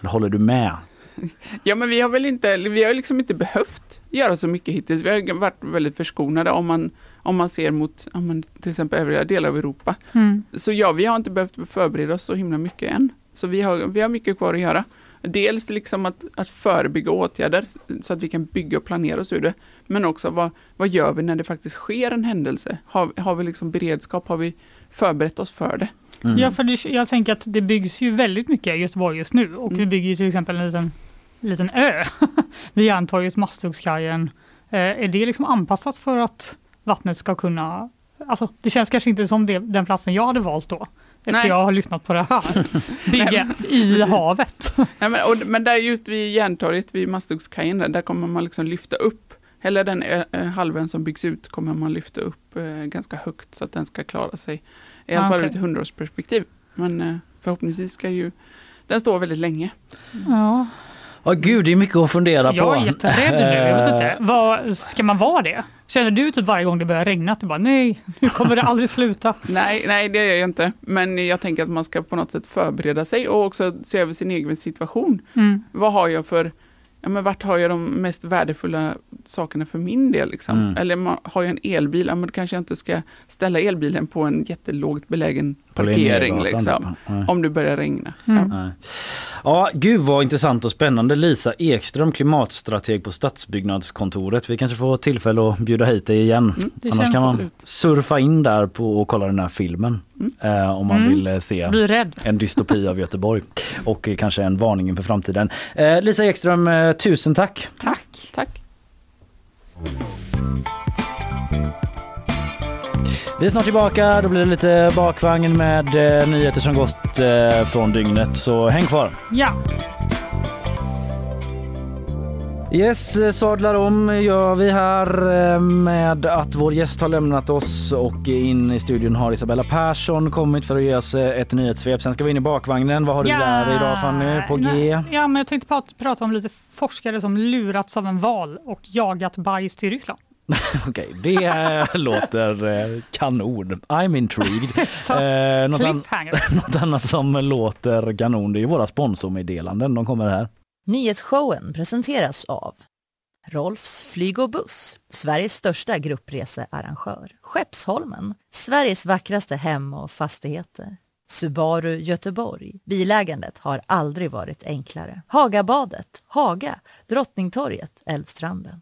Eller håller du med? Ja, men vi har väl inte, vi har liksom inte behövt göra så mycket hittills. Vi har varit väldigt förskonade om man, om man ser mot ja, men till exempel övriga delar av Europa. Mm. Så ja, vi har inte behövt förbereda oss så himla mycket än. Så vi har, vi har mycket kvar att göra. Dels liksom att, att förebygga åtgärder så att vi kan bygga och planera oss ur det. Men också vad, vad gör vi när det faktiskt sker en händelse? Har, har vi liksom beredskap? Har vi förberett oss för det? Mm. Ja, för det, jag tänker att det byggs ju väldigt mycket i Göteborg just nu och vi Mm. bygger ju till exempel en liten, liten ö vid Järntorget, Masthuggskajen. Eh, är det liksom anpassat för att vattnet ska kunna... Alltså, det känns kanske inte som det, den platsen jag hade valt då. Efter Nej. jag har lyssnat på det här. Bygga i precis. havet. Nej, men, och, men där just vid Järntorget, vid Masthuggskajen, där, där kommer man liksom lyfta upp, hela den eh, halvön som byggs ut kommer man lyfta upp eh, ganska högt så att den ska klara sig. I alla Ah, fall ur ett hundraårsperspektiv. Men eh, förhoppningsvis ska ju den stå väldigt länge. Ja, Ja gud, det är mycket att fundera på. jag är jätterädd nu. Jag vet inte. Vad, ska man vara det? Känner du typ varje gång det börjar regna att du bara nej, nu kommer det aldrig sluta? Nej, nej, det gör jag inte. Men jag tänker att man ska på något sätt förbereda sig och också se över sin egen situation. Mm. Vad har jag för, ja men vart har jag de mest värdefulla sakerna för min del liksom? Mm. Eller har jag en elbil, ja men då kanske jag inte ska ställa elbilen på en jättelågt belägen parkering liksom. Om det börjar regna. Mm. Ja. Ja, gud vad intressant och spännande. Lisa Ekström, klimatstrateg på Stadsbyggnadskontoret. Vi kanske får tillfälle att bjuda hit dig igen. det Annars känns kan man absolut. surfa in där på och kolla den här filmen. Eh, om man Mm. vill eh, se en dystopi av Göteborg. Och eh, kanske en varning inför framtiden. Eh, Lisa Ekström, eh, tusen tack. Tack. Tack. Vi är snart tillbaka. Då blir det lite bakvagn med eh, nyheter som gått eh, från dygnet. Så häng kvar. Ja. Yes, eh, sadlar om gör vi här eh, med att vår gäst har lämnat oss och in i studion har Isabella Persson kommit för att ge oss eh, ett nyhetssvep. Sen ska vi in i bakvagnen. Vad har du ja. där idag Fanny på G? Ja, men jag tänkte prata, prata om lite forskare som lurats av en val och jagat bajs till Ryssland. Okej, det eh, låter eh, kanon. I'm intrigued. Exakt. Eh, något, an- något annat som låter kanon det är ju våra sponsormeddelanden. De kommer här. Nyhetsshowen presenteras av Rolfs flyg och buss, Sveriges största gruppresearrangör. Skeppsholmen, Sveriges vackraste hem och fastigheter. Subaru Göteborg. Bilägandet har aldrig varit enklare. Hagabadet, Haga, Drottningtorget, Älvstranden.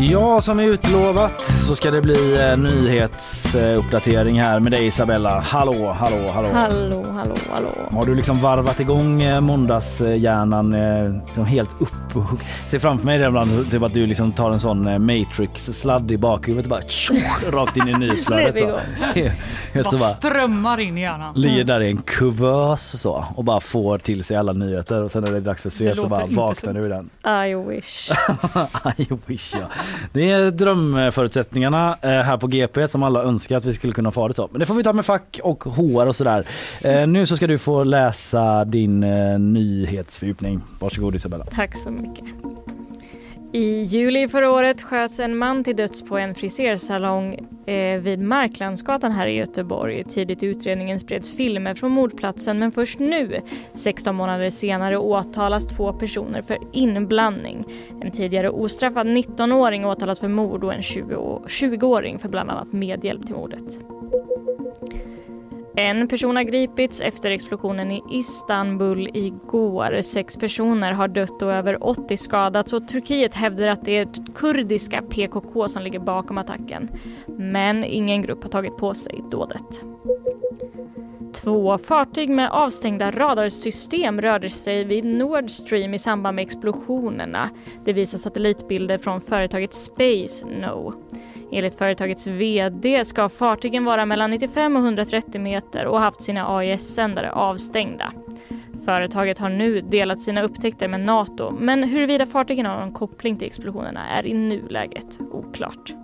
Ja, som utlovat så ska det bli eh, nyhetsuppdatering här med dig Isabella. Hallå, hallå, hallå. Hallå, hallå, hallå. Har du liksom varvat igång eh, måndagshjärnan eh, liksom helt upp och ser framför mig det ibland typ att du liksom tar en sån eh, Matrix-sladd i bakhuvudet och bara tjoff, rakt in i nyhetsflödet. Så. vi Helt så Bara bara strömmar in i hjärnan. ligger där i en kuvös så och bara får till sig alla nyheter och sen när det är dags för svep så låter bara inte vaknar du ur den. I wish. I wish ja. Det är drömförutsättningarna eh, här på GP som alla önskar att vi skulle kunna få det så. Men det får vi ta med fack och HR och sådär. Eh, nu så ska du få läsa din eh, nyhetsfördjupning. Varsågod Isabella. Tack så mycket. I juli förra året sköts en man till döds på en frisersalong eh, vid Marklandsgatan här i Göteborg. Tidigt i utredningen spreds filmer från mordplatsen men först nu, 16 månader senare, åtalas två personer för inblandning. En tidigare ostraffad 19-åring åtalas för mord och en 20-åring för bland annat medhjälp till mordet. En person har gripits efter explosionen i Istanbul igår. Sex personer har dött och över 80 skadats och Turkiet hävdar att det är kurdiska PKK som ligger bakom attacken. Men ingen grupp har tagit på sig dådet. Två fartyg med avstängda radarsystem rörde sig vid Nord Stream i samband med explosionerna. Det visar satellitbilder från företaget Space No. Enligt företagets VD ska fartygen vara mellan 95 och 130 meter och haft sina AIS-sändare avstängda. Företaget har nu delat sina upptäckter med NATO men huruvida fartygen har någon koppling till explosionerna är i nuläget oklart.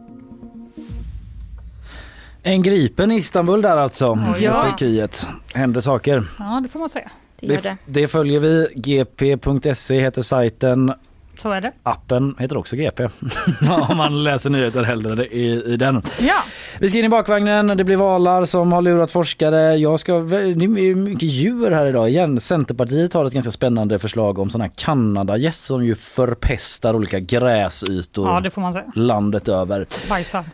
En gripen i Istanbul där alltså. Ja. Turkiet. Händer saker. Ja, det får man säga. Det, det. det följer vi. gp.se heter sajten. Så är det. Appen heter också GP. Om man läser nyheter hellre i, i den. Ja, Vi ska in i bakvagnen. Det blir valar som har lurat forskare. Jag ska, det är mycket djur här idag igen. Centerpartiet har ett ganska spännande förslag om sådana här Kanadagäst som ju förpestar olika gräsytor ja, landet över. Bajsar.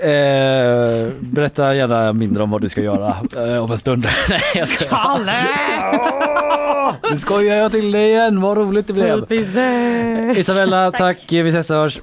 Eh, berätta gärna mindre om vad du ska göra eh, om en stund. Nej, jag ska... Kalle! Nu skojar jag till dig igen. Vad roligt det blev. Isabella, tack. Vi ses och hörs.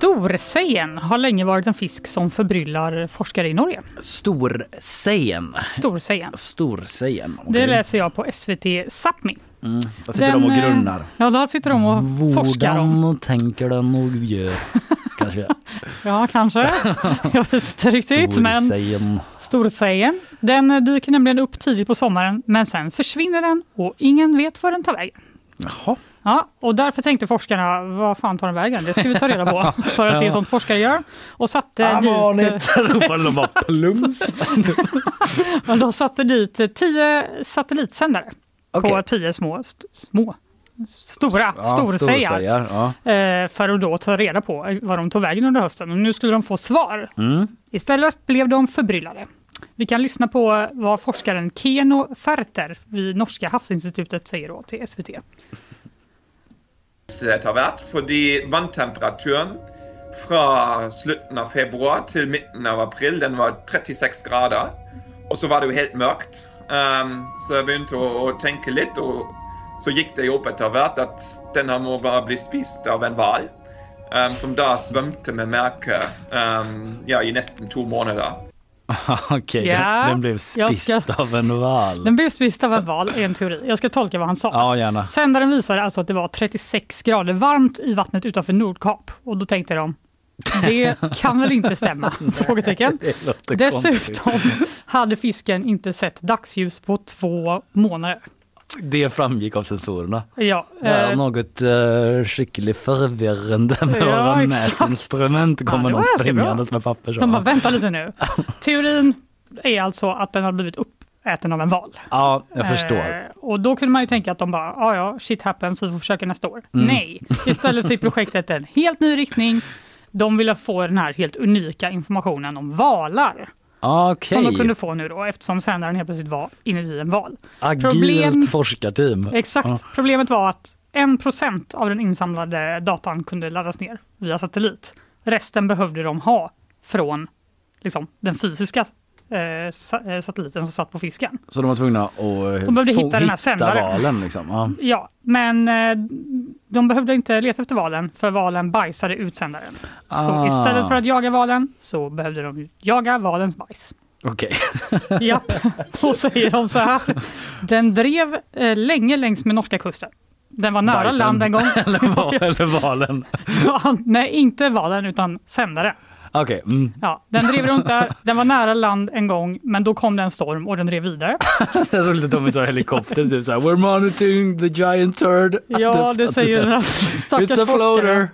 Storsejen har länge varit en fisk som förbryllar forskare i Norge. Storsejen. Storsejen. Storsejen. Det läser jag på SVT Sápmi. Mm. Där sitter Den, de och eh, grunnar. Ja, där sitter de och forskar om. Hvordan tänker den och gör? Kanske. Ja, kanske. Jag vet inte riktigt. Men Storsejen. storsejen, den dyker nämligen upp tidigt på sommaren, men sen försvinner den och ingen vet var den tar vägen. Jaha. Ja, och därför tänkte forskarna, vad fan tar den vägen? Det ska vi ta reda på, för att det är sånt forskare gör. Och satte dit... Ropade de bara plums. Och de satte dit eh, tio satellitsändare Okej. på tio små, st- små stora Ja, storsejar, Ja. eh, för att då ta reda på vad de tog vägen under hösten. Och nu skulle de få svar. Mm. Istället blev de förbryllade. Vi kan lyssna på vad forskaren Keno Ferter vid Norska havsinstitutet säger då till SVT etter hvert, fordi vanntemperaturen fra slutten av februar til midten av april den var 36 grader. Og så var det jo helt mørkt. Um, så jeg begynte å, å tenke litt, og så gikk det jo opp etter hvert at den her må bare bli spist av en hval. Um, som da svømte med merket um, ja, i nesten to måneder. Okej, Ja, den blev spist ska- av en val. Den blev spist av en val, är en teori. Jag ska tolka vad han sa. Ja, gärna. Sändaren visade alltså att det var 36 grader varmt i vattnet utanför Nordkap. Och då tänkte de, det kan väl inte stämma? Frågetecken. Dessutom hade fisken inte sett dagsljus på två månader. Det framgick av sensorerna. Ja, Det är eh, något uh, skickligt förvirrande med Ja, våra exakt. mätinstrument. Kommer någon springandes med papper. Så. de bara, vänta lite nu. Teorin är alltså att den har blivit uppäten av en val. Ja, jag Eh, förstår. och då kunde man ju tänka att de bara, ja ja, shit happens, vi får försöka nästa år. Mm. Nej, istället fick projektet en helt ny riktning. De ville få den här helt unika informationen om valar. Okej. Som de kunde få nu då eftersom sändaren helt plötsligt var inuti en val. Agilt Problem- forskarteam. Exakt. Ja. Problemet var att 1% av den insamlade datan kunde laddas ner via satellit. Resten behövde de ha från liksom, den fysiska eh, eh, satelliten som satt på fisken. Så de var tvungna att eh, De behövde hitta den här sändaren. valen. Liksom. Ja. Ja, men eh, de behövde inte leta efter valen för valen bajsade ut sändaren. Så Ah. istället för att jaga valen så behövde de jaga valens bajs. Okej. Japp, då säger de så här. Den drev eh, länge längs med norska kusten. Den var nära Bajsen. land en gång. eller, val, eller valen. Ja, Nej, inte valen utan sändare. Okej. Mm. Ja, den drev runt där, den var nära land en gång, men då kom det en storm och den drev vidare. Det är roligt de är så helikopter. Typ så här, We're monitoring the giant turd. Ja, det säger den här It's stackars a floater.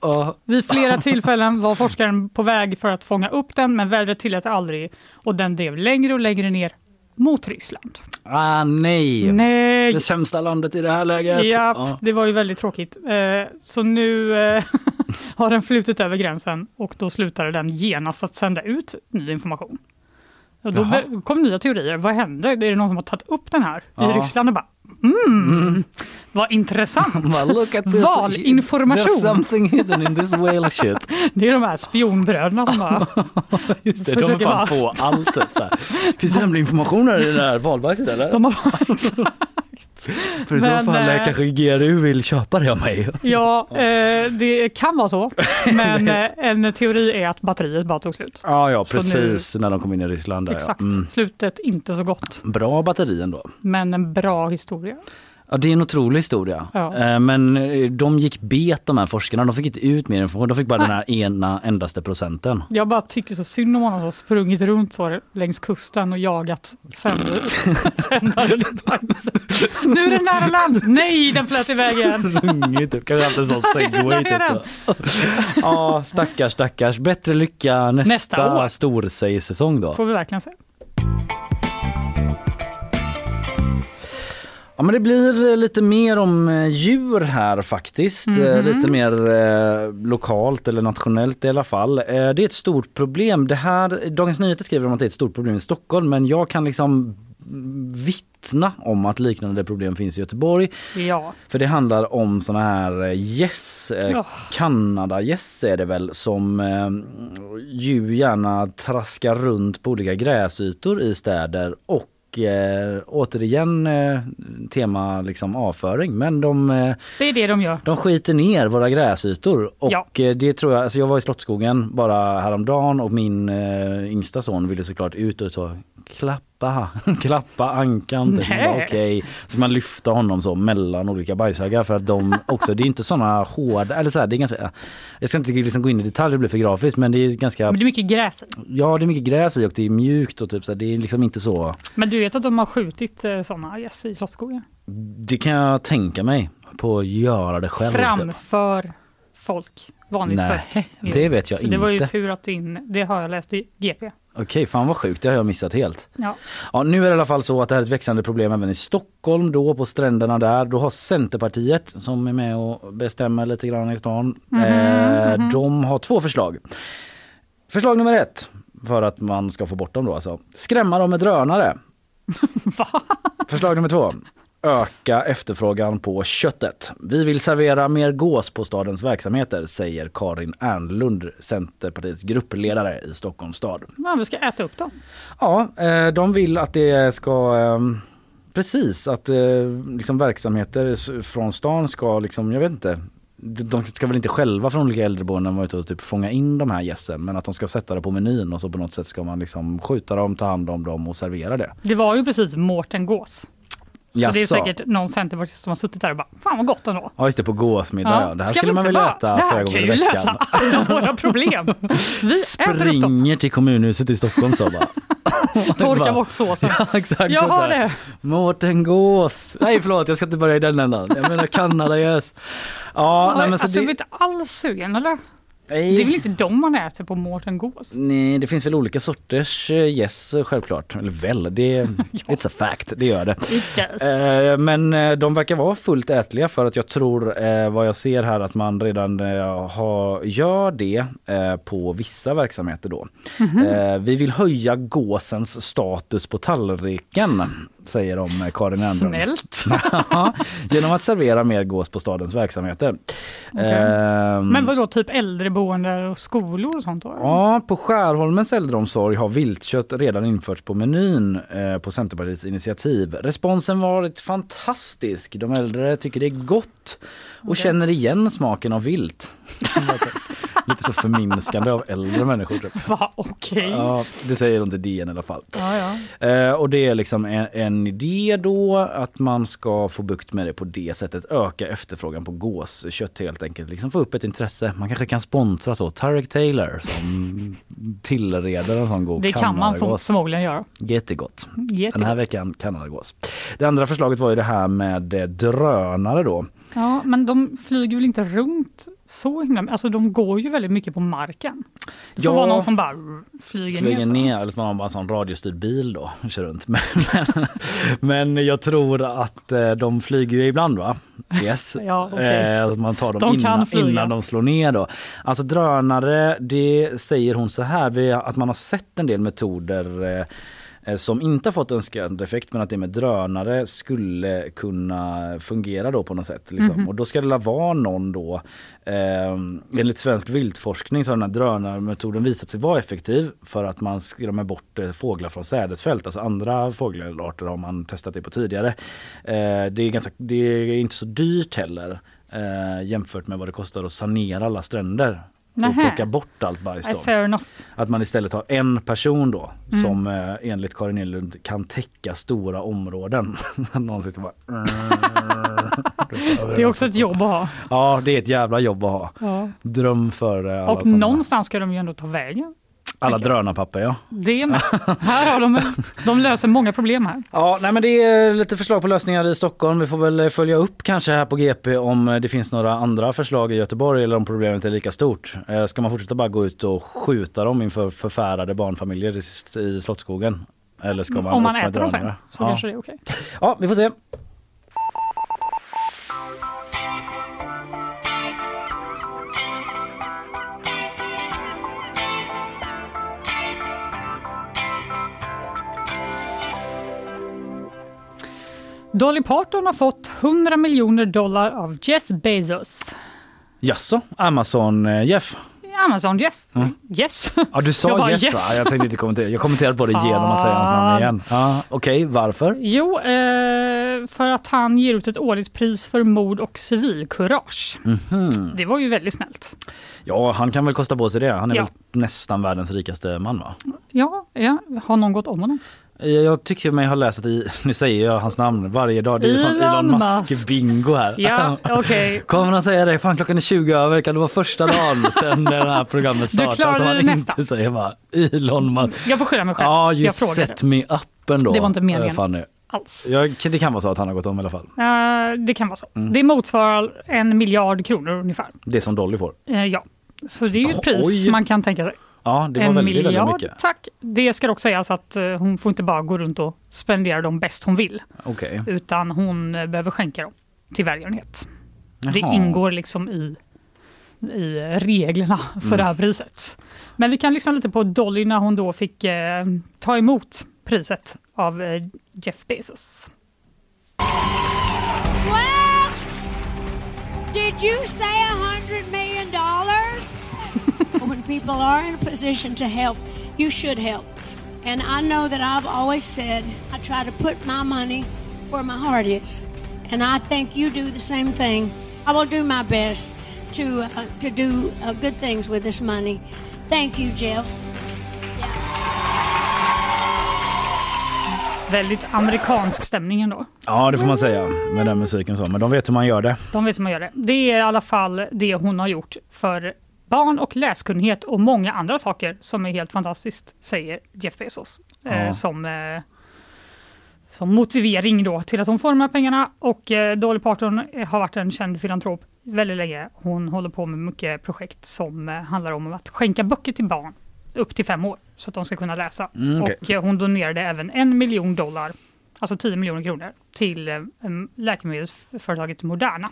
Ja. Vid flera tillfällen var forskaren på väg för att fånga upp den, men vädret tillät aldrig och den drev längre och längre ner mot Ryssland. Ah, nej. Nej! Det sämsta landet i det här läget. Ja, Ja. det var ju väldigt tråkigt. Eh, Så nu eh, har den flutit över gränsen och då slutade den genast att sända ut ny information. Och då Jaha. kom nya teorier. Vad hände? Är det någon som har tagit upp den här i Ryssland och bara mm, vad intressant. This. There's Valinformation. something hidden in this whale shit. Det är de här spionbröderna som bara Just det, de är fan bara- på allt. Typ, så här. Finns det hemlig information i det här valbajset eller? de har För i så fall eh, kanske GRU vill köpa det av mig. Ja, eh, det kan vara så. Men eh, en teori är att batteriet bara tog slut. Ja, ja precis när de kom in i Ryssland. Där, Exakt. Ja. Mm. Slutet inte så gott, Bra batteri ändå. men en bra historia. Ja, det är en otrolig historia. Ja. Eh, Men eh, de gick bet de här forskarna. De fick inte ut mer information. De fick bara Nej. den här ena endaste procenten. Jag bara tycker så synd om honom som sprungit runt så längs kusten och jagat sändare sändare i bajset. Nu är den nära land! Nej, den flöt iväg igen! Rungigt typ. Kanske haft en sån segway. Typ, så. Ja, stackars, stackars. Bättre lycka nästa, Nästa år. storsägsäsong då. Får vi verkligen se. Ja, men det blir eh, lite mer om eh, djur här faktiskt. Eh, Mhm. Lite mer eh, lokalt eller nationellt i alla fall. Eh, det är ett stort problem. Det här, Dagens Nyheter skriver om att det är ett stort problem i Stockholm men jag kan liksom vittna om att liknande problem finns i Göteborg. Ja, För det handlar om såna här gäss, eh, Ja. Kanada-gäss är det väl, som eh, ju gärna traskar runt på olika gräsytor i städer och eh, återigen eh, tema liksom avföring men de, eh, det är det de gör. de skiter ner våra gräsytor och Ja. eh, det tror jag, alltså jag var i Slottsskogen bara häromdagen och min eh, yngsta son ville såklart ut och så klappa, klappa ankan. typ. Okej, så man lyfta honom så mellan olika bajshögar för att de också, det är inte sådana hårda, eller så här, det är ganska, jag ska inte liksom gå in i detalj, det blir för grafiskt men det är ganska, Men det är mycket gräs ja det är mycket gräs i och det är mjukt och typ så här, det är liksom inte så, Men du vet att de har skjutit eh, sådana gäss i Slottsskogen? det kan jag tänka mig på att göra det själv. typ. Framför folk, vanligt Nej, folk. det vet jag Så det var ju inte. tur att du in, det har jag läst i GP. Okej, fan vad sjukt, det har jag missat helt. Ja. Ja, nu är det i alla fall så att det här är ett växande problem även i Stockholm då på stränderna där. Då har Centerpartiet som är med och bestämmer lite grann i stan. Mhm, eh, mhm. De har två förslag. Förslag nummer ett. för att man ska få bort dem då alltså. Skrämma dem med drönare. Förslag nummer två. Öka efterfrågan på köttet. Vi vill servera mer gås på stadens verksamheter, säger Karin Ernlund, Centerpartiets gruppledare i Stockholms stad. Ja, vi ska äta upp dem. Ja, eh, de vill att det ska eh, Precis, att eh, liksom verksamheter från stan ska liksom, jag vet inte de ska väl inte själva från olika äldreboenden vara ute och typ fånga in de här gässen men att de ska sätta det på menyn och så på något sätt ska man liksom skjuta dem, ta hand om dem och servera det. Det var ju precis Mårten Gås. Så det är Jaså? säkert någon centerpartist som har suttit där och bara, fan vad gott ändå. Ja just det, på gåsmiddag ja. Det här Ska skulle vi man inte vilja bara- äta Det flera här gånger kan i ju veckan. lösa alla våra problem. Vi äter upp dem, Springer till kommunhuset i Stockholm så bara. torkar bort såsen. Ja, exakt. Jag har det. Mårten Gås. Nej förlåt jag ska inte börja i den ändan. Jag menar Kanada yes. Ja, nej, men så alltså, jag det, är inte alls sugen eller? Nej. Det är väl inte de man äter på Mårten Gås? Nej, det finns väl olika sorters eh, yes självklart. Eller väl, det it's a fact, det gör det. Does. Eh, Men eh, de verkar vara fullt ätliga för att jag tror eh, vad jag ser här att man redan eh, har, gör det eh, på vissa verksamheter då. Mhm. Eh, Vi vill höja gåsens status på tallriken säger de eh, Karin Ernlund. Snällt. Genom att servera mer gås på stadens verksamheter. Ehm, Men vad då typ äldreboende och skolor och sånt då? Ja, på Skärholmens äldreomsorg har viltkött redan införts på menyn eh, på Centerpartiets initiativ. Responsen varit fantastisk. De äldre tycker det är gott och känner igen smaken av vilt. Lite så förminskande av äldre människor. Typ. Va, okej. Ja, det säger de till DN i alla fall. Ja, ja. Eh, och det är liksom en, en idé då att man ska få bukt med det på det sättet. Öka efterfrågan på gåskött helt enkelt. Liksom få upp ett intresse. Man kanske kan sponsra så. Tarek Taylor som tillreder en sån god Det kan man förmodligen göra. Jättegott. Jättegott. Den här veckan Kanadagås. Det andra förslaget var ju det här med drönare då. Ja, men de flyger väl inte runt så himla Alltså de går ju väldigt mycket på marken. Det får Ja. vara någon som bara flyger, flyger ner. så. ner, eller man har bara en sån radiostyrd bil då och kör runt. Men, men jag tror att eh, de flyger ju ibland va? Yes. Ja, okej. Eh, att man tar dem De innan, innan de slår ner då. Alltså drönare, det säger hon så här, att man har sett en del metoder eh, som inte har fått önskad effekt men att det med drönare skulle kunna fungera då på något sätt. Liksom. Mhm. Och då ska det vara någon då, eh, enligt svensk viltforskning så har den här drönarmetoden visat sig vara effektiv för att man skrämmer bort eh, fåglar från sädesfält. Alltså andra fågelarter har man testat det på tidigare. Eh, det, är ganska, det är inte så dyrt heller eh, jämfört med vad det kostar att sanera alla stränder. Och plocka bort allt bajs då. enough. Att man istället har en person då Mm. som eh, enligt Karin Enlund kan täcka stora områden. Någon sitter bara... Det är också ett jobb att ha. Ja, det är ett jävla jobb att ha. Ja. Dröm för eh, alla, Och någonstans ska de ju ändå ta vägen. Alla drönarpapper ja. Det med. här har de, de löser många problem här. Ja, nej men det är lite förslag på lösningar i Stockholm. Vi får väl eh, följa upp kanske här på GP om eh, det finns några andra förslag i Göteborg eller om problemet är lika stort. Eh, Ska man fortsätta bara gå ut och skjuta dem inför förfärade barnfamiljer i, Slottsskogen? Eller ska man Om man äter dem sen drönare? så ja. kanske det är okej. Ja, vi får se. Dolly Parton har fått 100 miljoner dollar av Jeff Bezos. Jaså, Amazon eh, Jeff? Amazon Yes. Mm. Yes. Ja du sa Jag bara, yes, yes. Jag tänkte inte kommentera. Jag kommenterade på det genom att säga hans namn igen. Ja, Okej, varför? Jo, eh, för att han ger ut ett årligt pris för mod och civilkurage. Mhm. Det var ju väldigt snällt. Ja, han kan väl kosta på sig det. Han är Ja. väl nästan världens rikaste man va? Ja, ja, har någon gått om honom? Jag tycker mig ha läst i, nu säger jag hans namn varje dag, det är Elon Elon Musk. Musk-bingo här. Ja, okej. Kommer han säga det? Fan klockan är 20 över, kan det vara första dagen sen det här programmet startade klarade som han det inte nästan. säger va? Elon Musk. Jag får skylla mig själv. Ja, you jag set me up ändå. Det var inte meningen. Fanny. Alls. Ja, det kan vara så att han har gått om i alla fall. Eh, det kan vara så. Mm. Det motsvarar en miljard kronor ungefär. Det som Dolly får. Eh, ja, så det är ju ett pris Oj. man kan tänka sig. Ja, det var en väldigt, miljard, väldigt mycket. tack. Det ska dock sägas att eh, hon får inte bara gå runt och spendera dem bäst hon vill. Okej. Utan hon eh, behöver skänka dem till välgörenhet. Det Jaha. ingår liksom i, i reglerna för Mm. det här priset. Men vi kan lyssna lite på Dolly när hon då fick eh, ta emot priset av eh, Jeff Bezos. Well, did you say a hundred million? When people are in a position to help, you should help. And I know that I've always said I try to put my money where my heart is, and I think you do the same thing. I will do my best to uh, to do uh, good things with this money. Thank you, Jeff. Väldigt amerikansk stämning ändå. Ja, det får man säga med den musiken så. Men de vet hur man gör det. De vet hur man gör det. Det är i alla fall det hon har gjort för barn och läskunnighet och många andra saker som är helt fantastiskt, säger Jeff Bezos. Ja. Eh, som, eh, som motivering då till att hon får de här pengarna. Och eh, Dolly Parton har varit en känd filantrop väldigt länge. Hon håller på med mycket projekt som handlar om att skänka böcker till barn upp till fem år så att de ska kunna läsa. Mm, okej. Och hon donerade även en miljon dollar, alltså 10 miljoner kronor, till em, läkemedelsföretaget Moderna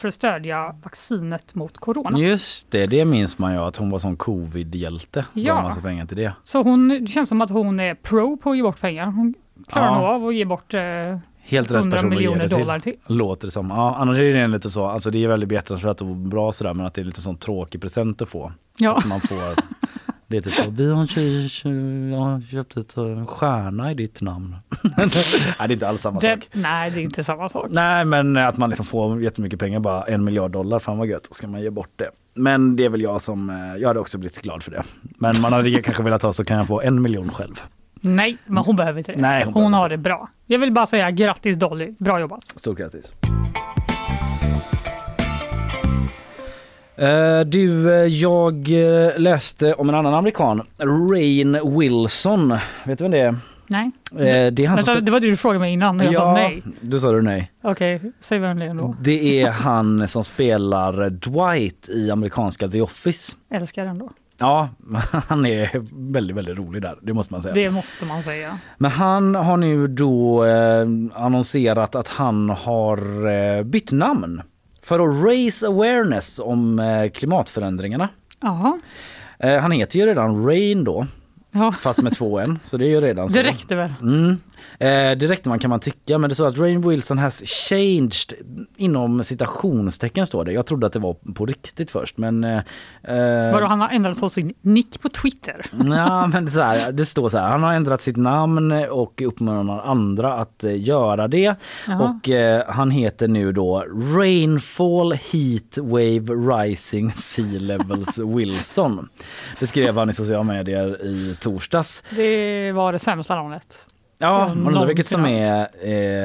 för att stödja vaccinet mot corona. Just det, det minns man ju att hon var sån covid-hjälte. Ja. Massa pengar till det. Så hon, det känns som att hon är pro på att ge bort pengar. Hon klarar Ja. nog av att ge bort eh, Helt rätt 100 person att ge miljoner det till. dollar till. Låter det som. Ja, annars är det lite så, alltså det är väldigt behjärtansvärt och bra sådär men att det är lite sån tråkig present att få. Ja. Att man får, det är typ så, vi har kö- jag har köpt ett eh, stjärna i ditt namn. Nej det är inte alls samma Det, sak. nej, det är inte samma sak. Nej men att man liksom får jättemycket pengar, bara en miljard dollar, fan vad gött, ska man ge bort det. Men det är väl jag som, eh, jag hade också blivit glad för det. Men man hade kanske velat ha så kan jag få en miljon själv. Nej, men hon behöver inte det. Nej, hon hon har det bra. Jag vill bara säga grattis Dolly, bra jobbat. Stort grattis. Du, eh, jag eh, läste om en annan amerikan, Rain Wilson. Vet du vem det är? Nej. Eh, Det är Vänta, det var det du frågade mig innan och jag sa nej. du sa du nej. Okej, säg vem det är då. Det är han som spelar Dwight i amerikanska The Office. Älskar den då. Ja, han är väldigt, väldigt rolig där, det måste man säga. Det måste man säga. Men han har nu då eh, annonserat att han har eh, bytt namn för att raise awareness om eh, klimatförändringarna. Jaha, Eh, han heter ju redan Rain då, ja. fast med två n, så det är ju redan så. det räckte väl. Mm. Eh, det räckte man kan man tycka, men det står att Rain Wilson has changed inom citationstecken står det. Jag trodde att det var på riktigt först, men... Eh, eh, Vadå, han har ändrat på sin nick på Twitter. Ja, men det, så här, det står så här, han har ändrat sitt namn och uppmanar andra att eh, göra det. Jaha. Och eh, han heter nu då Rainfall Heat Wave Rising Sea Levels Wilson. Det skrev han i sociala medier i torsdags. Det var det sämsta namnet. Ja, man undrar vilket som är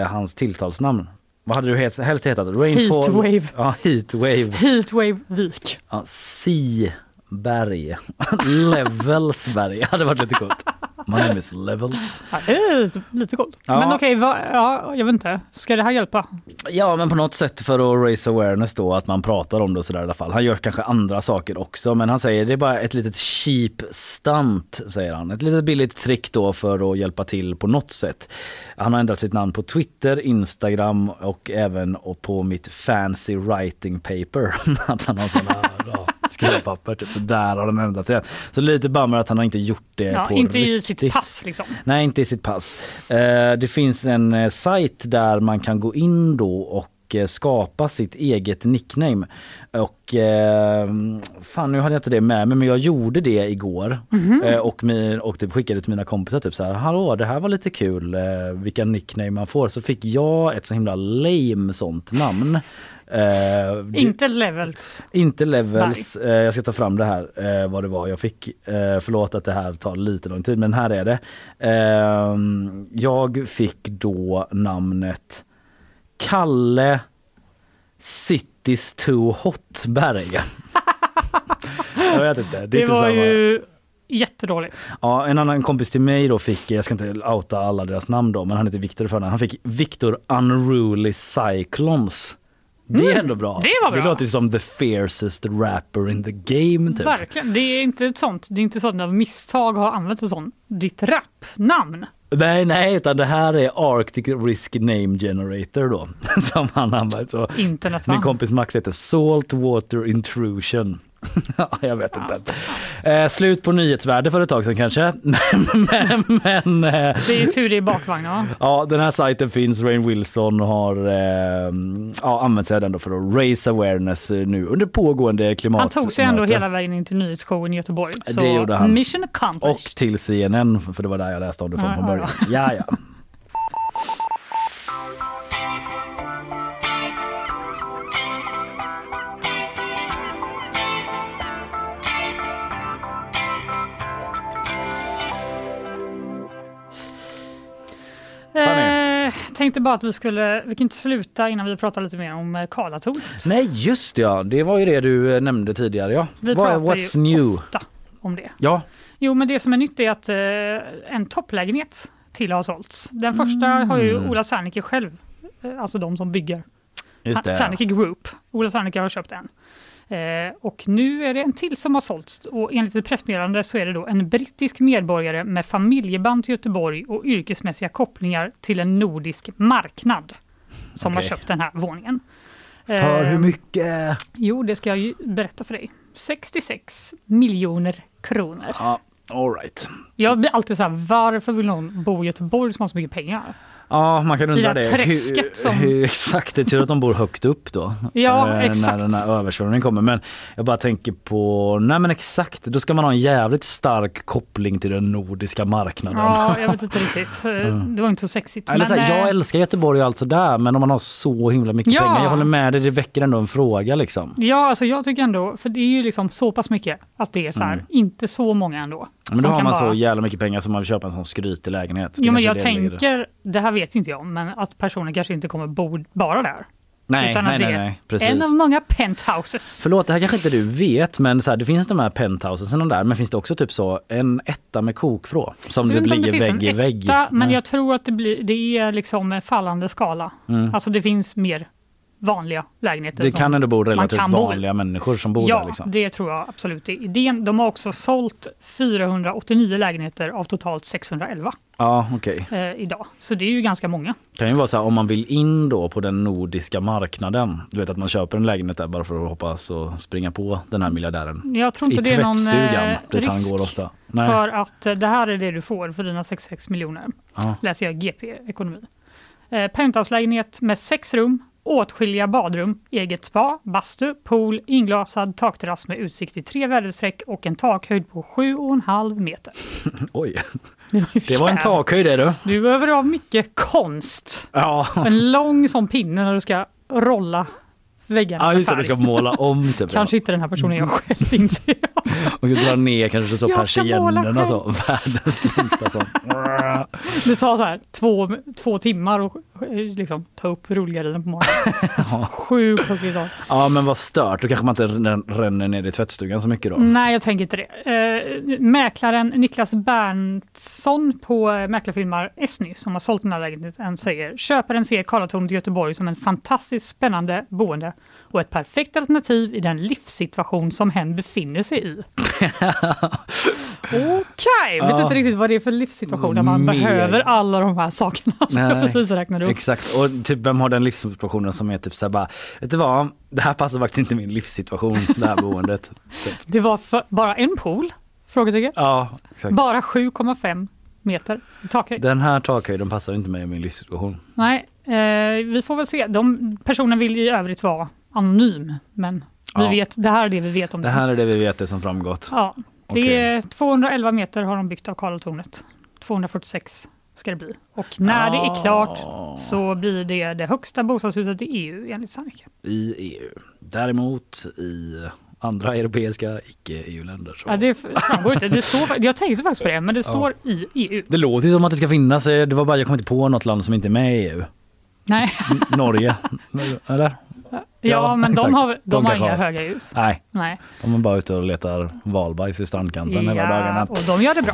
eh, hans tilltalsnamn. Vad hade du het, helst hetat? Rainfall? Heatwave. Ja, Heatwave. Heatwave Vik. Ja, sea Berg. Levelsberg hade varit lite coolt. My name is Levels. Ja, det är lite, lite coolt. Ja. Men okej, vad- ja, jag vet inte. Ska det här hjälpa? Ja men på något sätt för att raise awareness då att man pratar om det och sådär i alla fall. Han gör kanske andra saker också men han säger det är bara ett litet cheap stunt säger han. Ett litet billigt trick då för att hjälpa till på något sätt. Han har ändrat sitt namn på Twitter, Instagram och även på mitt fancy writing paper. att han har sådana ja, skrivpapper typ. Så där har han ändrat det. Så lite bummer att han har inte gjort det Ja, på inte i riktigt. sitt pass liksom. Nej, inte i sitt pass. Eh, det finns en eh, sajt där man kan gå in då och eh, skapa sitt eget nickname. Och eh, fan nu hade jag inte det med mig men jag gjorde det igår Mhm. eh, och, min, och typ skickade till mina kompisar typ så här hallå det här var lite kul eh, vilka nickname man får så fick jag ett så himla lame sånt namn. Det- Inte levels. inte levels. Eh, jag ska ta fram det här eh, vad det var jag fick. Eh, förlåt att det här tar lite lång tid men här är det. Eh, jag fick då namnet Kalle Cities Too Hotberg. jag vet inte. Det, Det var samma. ju jättedåligt. Ja, en annan kompis till mig då fick, jag ska inte outa alla deras namn då, men han heter Viktor för Han fick Victor Unruly Cyclones. Det är ändå bra. Mm, det var bra. Det låter som the fiercest rapper in the game typ. Verkligen. Det är inte ett sånt. Det är inte så att du av misstag har använt ett sånt. Ditt rapnamn. Nej, nej, utan det här är Arctic Risk Name Generator då. Som han använder. Så Internet va? min kompis Max heter Saltwater Intrusion. Ja, jag vet inte. Eh, slut på nyhetsvärde för ett tag sedan kanske. men, men, eh, Det är ju tur det är bakvagn va? Ja, den här sajten finns. Rain Wilson har eh, ja, använt sig av den då för att raise awareness eh, nu under pågående klimat. Han tog sig ändå hela vägen in till nyhetsshowen i Göteborg. Så Det gjorde han. mission Och accomplished. till CNN, för det var där jag läste om det från, Ja, från ja, början. Ja, ja. Tänkte bara att vi skulle, vi kan inte sluta innan vi pratar lite mer om eh, Karlatornet. Nej, just ja. Det var ju det du eh, nämnde tidigare. Ja. Vi Vad- pratar What's ju new? ofta om det. Ja, Jo, men det som är nytt är att eh, en topplägenhet till har sålts. Den första har ju Ola Serneke själv, eh, alltså de som bygger. just det. Serneke Group. Ola Serneke har köpt en. Eh, och nu är det en till som har sålts och enligt ett pressmeddelande så är det då en brittisk medborgare med familjeband till Göteborg och yrkesmässiga kopplingar till en nordisk marknad som har Okej. köpt den här våningen. För Eh, hur mycket? Jo, det ska jag ju berätta för dig. 66 miljoner kronor. Ja, all right. Jag blir alltid så här, varför vill någon bo i Göteborg som har så mycket pengar? Ja, man kan undra det det. hur, som- hur, exakt, det är tur att de bor högt upp då. Ja, eh, exakt. När den här översvämningen kommer. Men jag bara tänker på, nej men exakt, då ska man ha en jävligt stark koppling till den nordiska marknaden. Ja, jag vet inte riktigt. Eh, Det var inte så sexigt. Eller men, så här, jag eh, älskar Göteborg och allt sådär men om man har så himla mycket Ja. pengar, jag håller med dig, det väcker ändå en fråga liksom. Ja, alltså jag tycker ändå, för det är ju liksom så pass mycket att det är så här, Mm. inte så många ändå. Men då har man bara- så jävla mycket pengar som man vill köpa en sån skrytig lägenhet. Det Jo, men jag är det tänker, det här vet inte jag, men att personen kanske inte kommer bo bara där. Nej, utan nej, att det nej, är nej, precis. en av många penthouses. Förlåt, det här kanske inte du vet men så här, det finns de här penthousen och där men finns det också typ så en etta med kokvrå som typ ligger det vägg i vägg. etta, Men jag tror att det, blir, det är liksom en fallande skala. Mm. Alltså det finns mer vanliga lägenheter. Det kan ändå bo man relativt kan bo vanliga människor som bor ja, där. Liksom. det tror jag absolut är idén. De har också sålt 489 lägenheter av totalt 611 Ja, okej. eh, idag. Så det är ju ganska många. kan ju vara så här om man vill in då på den nordiska marknaden. Du vet att man köper en lägenhet där bara för att hoppas och springa på den här miljardären. Jag tror inte I det är någon eh, dit han risk går ofta. Nej. för att eh, det här är det du får för dina 66 miljoner. Ja. Läser jag GP Ekonomi. Eh, Penthouse-lägenhet med sex rum, åtskilliga badrum, eget spa, bastu, pool, inglasad takterrass med utsikt till tre väderstreck och en takhöjd på 7,5 meter. Oj, Det det var en takhöjd det du. Du behöver ha mycket konst. Ja. En lång sån pinne när du ska rolla väggarna Ja just det, du ska måla om typ. Kanske inte den här personen jag själv inser jag. Och så dra ner kanske så persiennerna så. Världens längsta så. Det tar så här två, två timmar att liksom, ta upp rullgardinen på morgonen. Sjukt högt i tak. Ja men vad stört, då kanske man inte rän- ränner ner i tvättstugan så mycket då. Nej, jag tänker inte det. Eh, mäklaren Niklas Berntsson på mäklarfirman Esny som har sålt den här lägenheten säger köparen ser Karlatornet i Göteborg som en fantastiskt spännande boende och ett perfekt alternativ i den livssituation som hen befinner sig i. Okej, vet Ja. inte riktigt vad det är för livssituation där man Mer. behöver alla de här sakerna som jag precis räknade upp. Exakt, och typ vem har den livssituationen som är typ såhär bara, vet du vad, det här passar faktiskt inte min livssituation, det här boendet. Typ. Det var för, bara en pool? Frågetecken. Ja, exakt. Bara 7,5 meter takhöjd. Den här takhöjden passar inte mig i min livssituation. Nej, eh, vi får väl se. De, personen vill i övrigt vara anonym, men vi Ja. vet, det här är det vi vet om Det det. här är det vi vet det som framgått. Ja, det är 211 meter har de byggt av Karlatornet. 246 ska det bli. Och när det är klart så blir det det högsta bostadshuset i EU enligt Sanneke. I EU. Däremot i andra europeiska icke-EU-länder. Ja, det framgår inte. Det står, jag tänkte faktiskt på det, men det står i EU. Det låter ju som att det ska finnas, eh, det var bara jag kom inte på något land som inte är med i EU. Nej, N- Norge, eller? Ja, men exakt. de har, de De har inga höga hus. Nej, Nej. de är bara ute och letar valbajs vid strandkanten hela Ja, dagarna. och de gör det bra.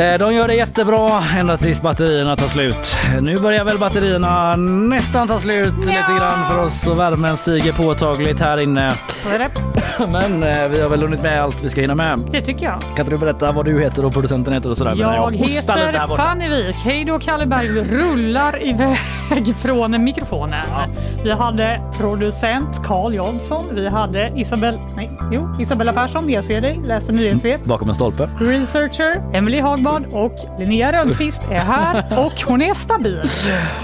Eh, De gör det jättebra ända tills batterierna tar slut. Nu börjar väl batterierna nästan ta slut lite grann för oss och värmen stiger påtagligt här inne. Men eh, vi har väl hunnit med allt vi ska hinna med. Det tycker jag. Kan du berätta vad du heter och producenten heter och sådär? Jag här heter. Fanny Wijk. Hej då Kalle Berg. Vi rullar iväg från mikrofonen. Vi hade producent Producent Carl Jansson. Vi hade Isabel, nej, jo, Isabella Persson, jag ser dig, läser nyhetssvep. Bakom en stolpe. Researcher Emily Hagbard och Linnea Rönnqvist är här och hon är stabil.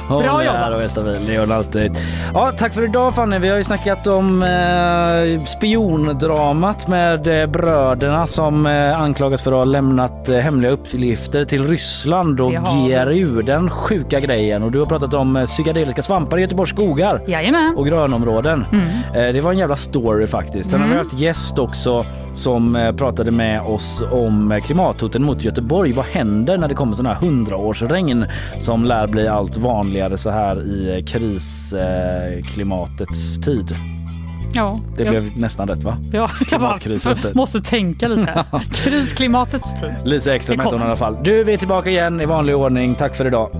Bra Hon är jobbat. och är stabil, det gör hon alltid. Ja, tack för idag Fanny. Vi har ju snackat om eh, spiondramat med eh, bröderna som eh, anklagas för att ha lämnat eh, hemliga uppgifter till Ryssland och. GRU, den sjuka grejen. Och du har pratat om eh, psykedeliska svampar i Göteborgs skogar Jajamän. och grönområden. Mm. Eh, Det var en jävla story faktiskt. Sen har vi Mm. haft gäst också som eh, pratade med oss om eh, klimathoten mot Göteborg. Vad händer när det kommer sådana här hundraårsregn som lär bli allt vanligare så här i krisklimatets tid? Ja, Det jag, blev nästan rätt va? ja, jag klimatkrisens tid. måste tänka lite här. Krisklimatets tid. Det heter hon i alla fall. Du, vi är tillbaka igen i vanlig ordning. Tack för idag.